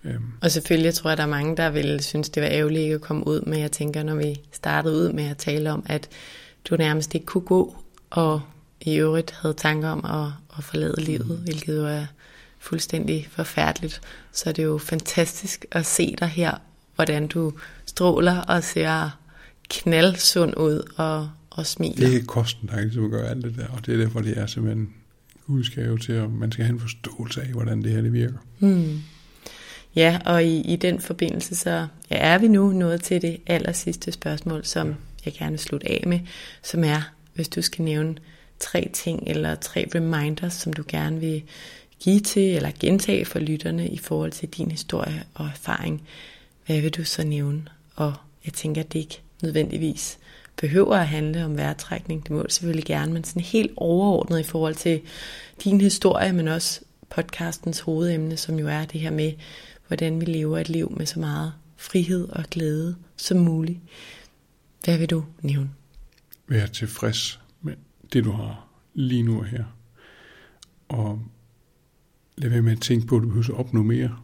Speaker 1: Øhm. Og selvfølgelig tror jeg, der er mange, der vil synes, det var ærgerligt ikke at komme ud, men jeg tænker, når vi startede ud med at tale om, at du nærmest ikke kunne gå, og i øvrigt havde tanker om at, at forlade livet, mm. hvilket jo er fuldstændig forfærdeligt, så er det jo fantastisk at se dig her, hvordan du stråler og ser knaldsund ud og, og smiler.
Speaker 2: Det er kosten, der ligesom gør alt det der, og det er derfor, det er simpelthen Guds gave til, at man skal have en forståelse af, hvordan det her det virker.
Speaker 1: Mm. Ja, og i, i den forbindelse så ja, er vi nu nået til det aller sidste spørgsmål, som jeg gerne vil slutte af med, som er, hvis du skal nævne tre ting eller tre reminders, som du gerne vil give til eller gentage for lytterne i forhold til din historie og erfaring, hvad vil du så nævne? Og jeg tænker, at det ikke nødvendigvis behøver at handle om vejrtrækning. Det må det selvfølgelig gerne, men sådan helt overordnet i forhold til din historie, men også podcastens hovedemne, som jo er det her med, hvordan vi lever et liv med så meget frihed og glæde som muligt. Hvad vil du nævne?
Speaker 2: Vær tilfreds med det, du har lige nu og her. Og lad være med at tænke på, at du behøver at opnå mere.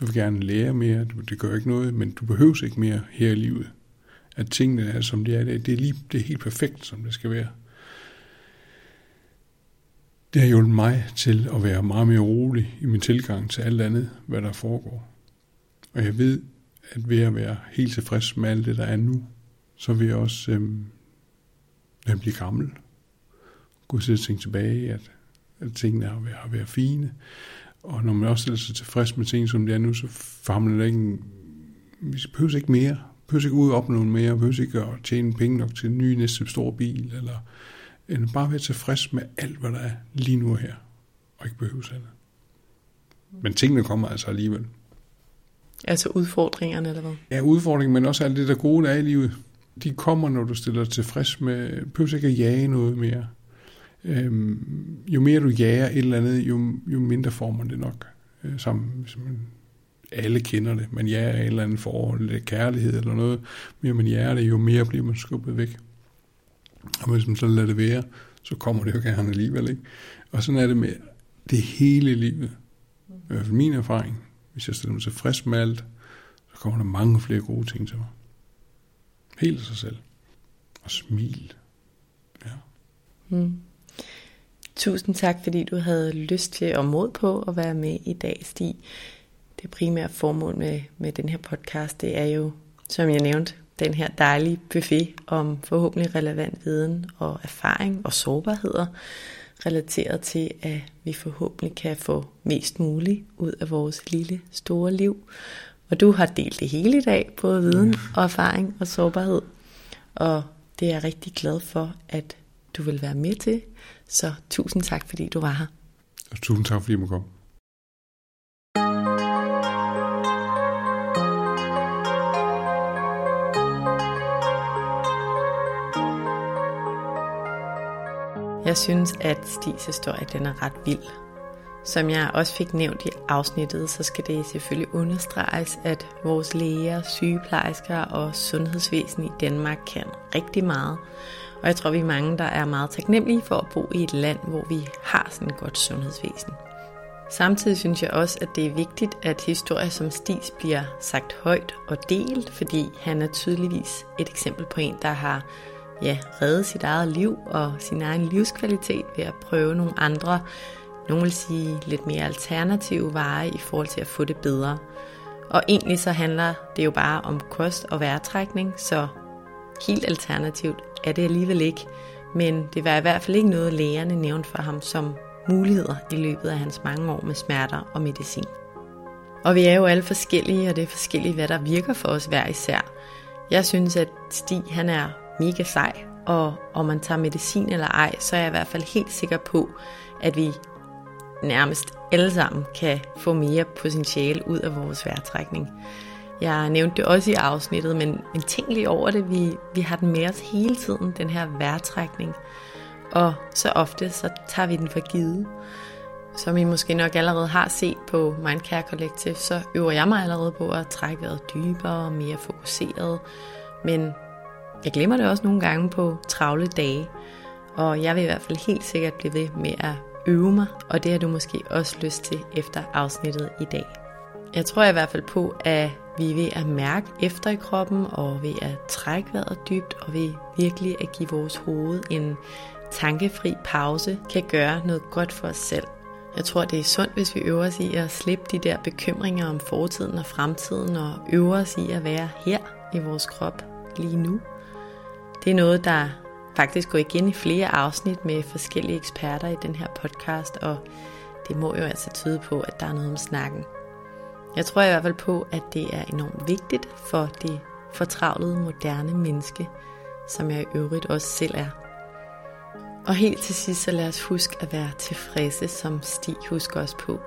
Speaker 2: Du vil gerne lære mere, det gør ikke noget, men du behøver ikke mere her i livet. At tingene er, som de er, det er, lige, det er helt perfekt, som det skal være. Det har hjulpet mig til at være meget mere rolig i min tilgang til alt andet, hvad der foregår. Og jeg ved, at ved at være helt tilfreds med alt det, der er nu, så vil jeg også, øhm, når jeg bliver gammel, gå til at tænke tilbage, at, at tingene har været, har været fine. Og når man også stiller sig tilfreds med ting, som det er nu, så famler man ikke en, vi behøver ikke mere. Vi behøver ikke ud og opnå mere. Vi behøver ikke at tjene penge nok til en ny næste stor bil, eller end bare være tilfreds med alt, hvad der er lige nu og her, og ikke behøves andet. Men tingene kommer altså alligevel.
Speaker 1: Altså udfordringerne, eller hvad?
Speaker 2: Ja, udfordringen, men også alt det, der gode der er i livet. De kommer, når du stiller dig tilfreds med, behøver ikke at jage noget mere. Øhm, jo mere du jager et eller andet, jo, jo mindre får man det nok. øh, hvis man, alle kender det. Man jager en eller anden forhold, kærlighed eller noget. Mere man jager det, jo mere bliver man skubbet væk. Og hvis man så lader det være, så kommer det jo gerne alligevel. Ikke? Og sådan er det med det hele livet. I hvert fald min erfaring. Hvis jeg stiller mig tilfreds med alt, så kommer der mange flere gode ting til mig. Helt af sig selv. Og smil. Ja.
Speaker 1: Mm. Tusind tak, fordi du havde lyst til og mod på at være med i dag, Stig. Det primære formål med, med den her podcast, det er jo, som jeg nævnte, den her dejlige buffet om forhåbentlig relevant viden og erfaring og sårbarheder, relateret til, at vi forhåbentlig kan få mest muligt ud af vores lille, store liv. Og du har delt det hele i dag, både viden og erfaring og sårbarhed. Og det er jeg rigtig glad for, at du vil være med til. Så tusind tak, fordi du var her.
Speaker 2: Og tusind tak, fordi jeg må komme.
Speaker 1: Jeg synes, at Stis historie den er ret vild. Som jeg også fik nævnt i afsnittet, så skal det selvfølgelig understreges, at vores læger, sygeplejersker og sundhedsvæsen i Danmark kan rigtig meget. Og jeg tror, vi er mange, der er meget taknemmelige for at bo i et land, hvor vi har sådan et godt sundhedsvæsen. Samtidig synes jeg også, at det er vigtigt, at historier som Stis bliver sagt højt og delt, fordi han er tydeligvis et eksempel på en, der har ja, redde sit eget liv og sin egen livskvalitet ved at prøve nogle andre, nogle vil sige lidt mere alternative veje i forhold til at få det bedre. Og egentlig så handler det jo bare om kost og vejrtrækning, så helt alternativt er det alligevel ikke. Men det var i hvert fald ikke noget, lægerne nævnte for ham som muligheder i løbet af hans mange år med smerter og medicin. Og vi er jo alle forskellige, og det er forskelligt, hvad der virker for os hver især. Jeg synes, at Stig han er mega sej, og om man tager medicin eller ej, så er jeg i hvert fald helt sikker på, at vi nærmest alle sammen kan få mere potentiale ud af vores vejrtrækning. Jeg nævnte det også i afsnittet, men, men tænk lige over det. Vi, vi har den med os hele tiden, den her vejrtrækning. Og så ofte, så tager vi den for givet. Som I måske nok allerede har set på Mindcare Collective, så øver jeg mig allerede på at trække vejret dybere og mere fokuseret. Men jeg glemmer det også nogle gange på travle dage, og jeg vil i hvert fald helt sikkert blive ved med at øve mig, og det har du måske også lyst til efter afsnittet i dag. Jeg tror i hvert fald på, at vi er ved at mærke efter i kroppen, og ved at trække vejret dybt, og ved virkelig at give vores hoved en tankefri pause, kan gøre noget godt for os selv. Jeg tror, det er sundt, hvis vi øver os i at slippe de der bekymringer om fortiden og fremtiden, og øver os i at være her i vores krop lige nu. Det er noget, der faktisk går igen i flere afsnit med forskellige eksperter i den her podcast, og det må jo altså tyde på, at der er noget om snakken. Jeg tror i hvert fald på, at det er enormt vigtigt for det fortravlede moderne menneske, som jeg i øvrigt også selv er. Og helt til sidst, så lad os huske at være tilfredse, som Stig husker os på.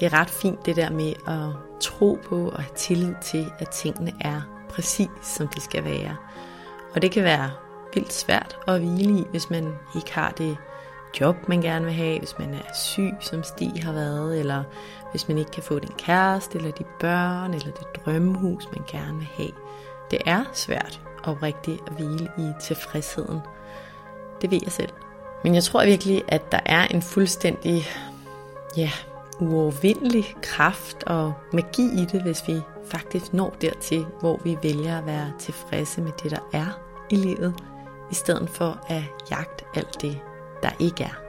Speaker 1: Det er ret fint det der med at tro på og have tillid til, at tingene er præcis som de skal være. Og det kan være vildt svært at hvile i, hvis man ikke har det job, man gerne vil have, hvis man er syg, som Stig har været, eller hvis man ikke kan få den kæreste, eller de børn, eller det drømmehus, man gerne vil have. Det er svært oprigtigt at hvile i tilfredsheden. Det ved jeg selv. Men jeg tror virkelig, at der er en fuldstændig, ja, uovervindelig kraft og magi i det, hvis vi faktisk når dertil, hvor vi vælger at være tilfredse med det, der er i livet, i stedet for at jagte alt det, der ikke er.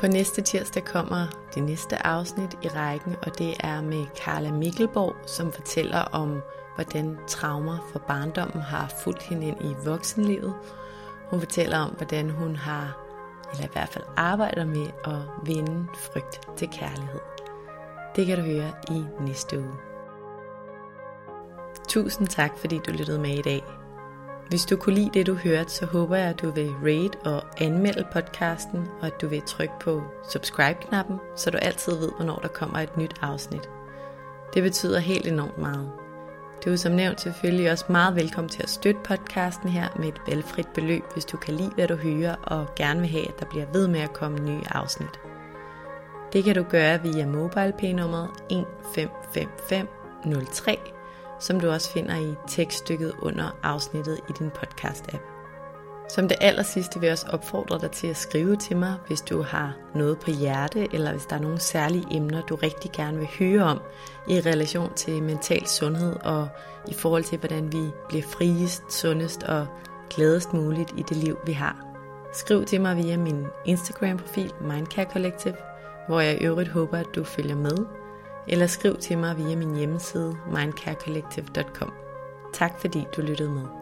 Speaker 1: På næste tirsdag kommer det næste afsnit i rækken, og det er med Carla Mikkelborg, som fortæller om, hvordan traumer fra barndommen har fulgt hende ind i voksenlivet. Hun fortæller om, hvordan hun har, eller i hvert fald arbejder med at vinde frygt til kærlighed. Det kan du høre i næste uge. Tusind tak, fordi du lyttede med i dag. Hvis du kunne lide det, du hørte, så håber jeg, at du vil rate og anmelde podcasten, og at du vil trykke på subscribe-knappen, så du altid ved, hvornår der kommer et nyt afsnit. Det betyder helt enormt meget. Du er som nævnt selvfølgelig også meget velkommen til at støtte podcasten her med et valgfrit beløb, hvis du kan lide, hvad du hører, og gerne vil have, at der bliver ved med at komme nye afsnit. Det kan du gøre via MobilePay-nummeret 155503, som du også finder i tekststykket under afsnittet i din podcast-app. Som det aller sidste vil jeg også opfordre dig til at skrive til mig, hvis du har noget på hjerte, eller hvis der er nogle særlige emner, du rigtig gerne vil høre om i relation til mental sundhed og i forhold til, hvordan vi bliver friest, sundest og gladest muligt i det liv, vi har. Skriv til mig via min Instagram-profil Mindcare Collective, hvor jeg i øvrigt håber, at du følger med, eller skriv til mig via min hjemmeside mindcarecollective.com. Tak fordi du lyttede med.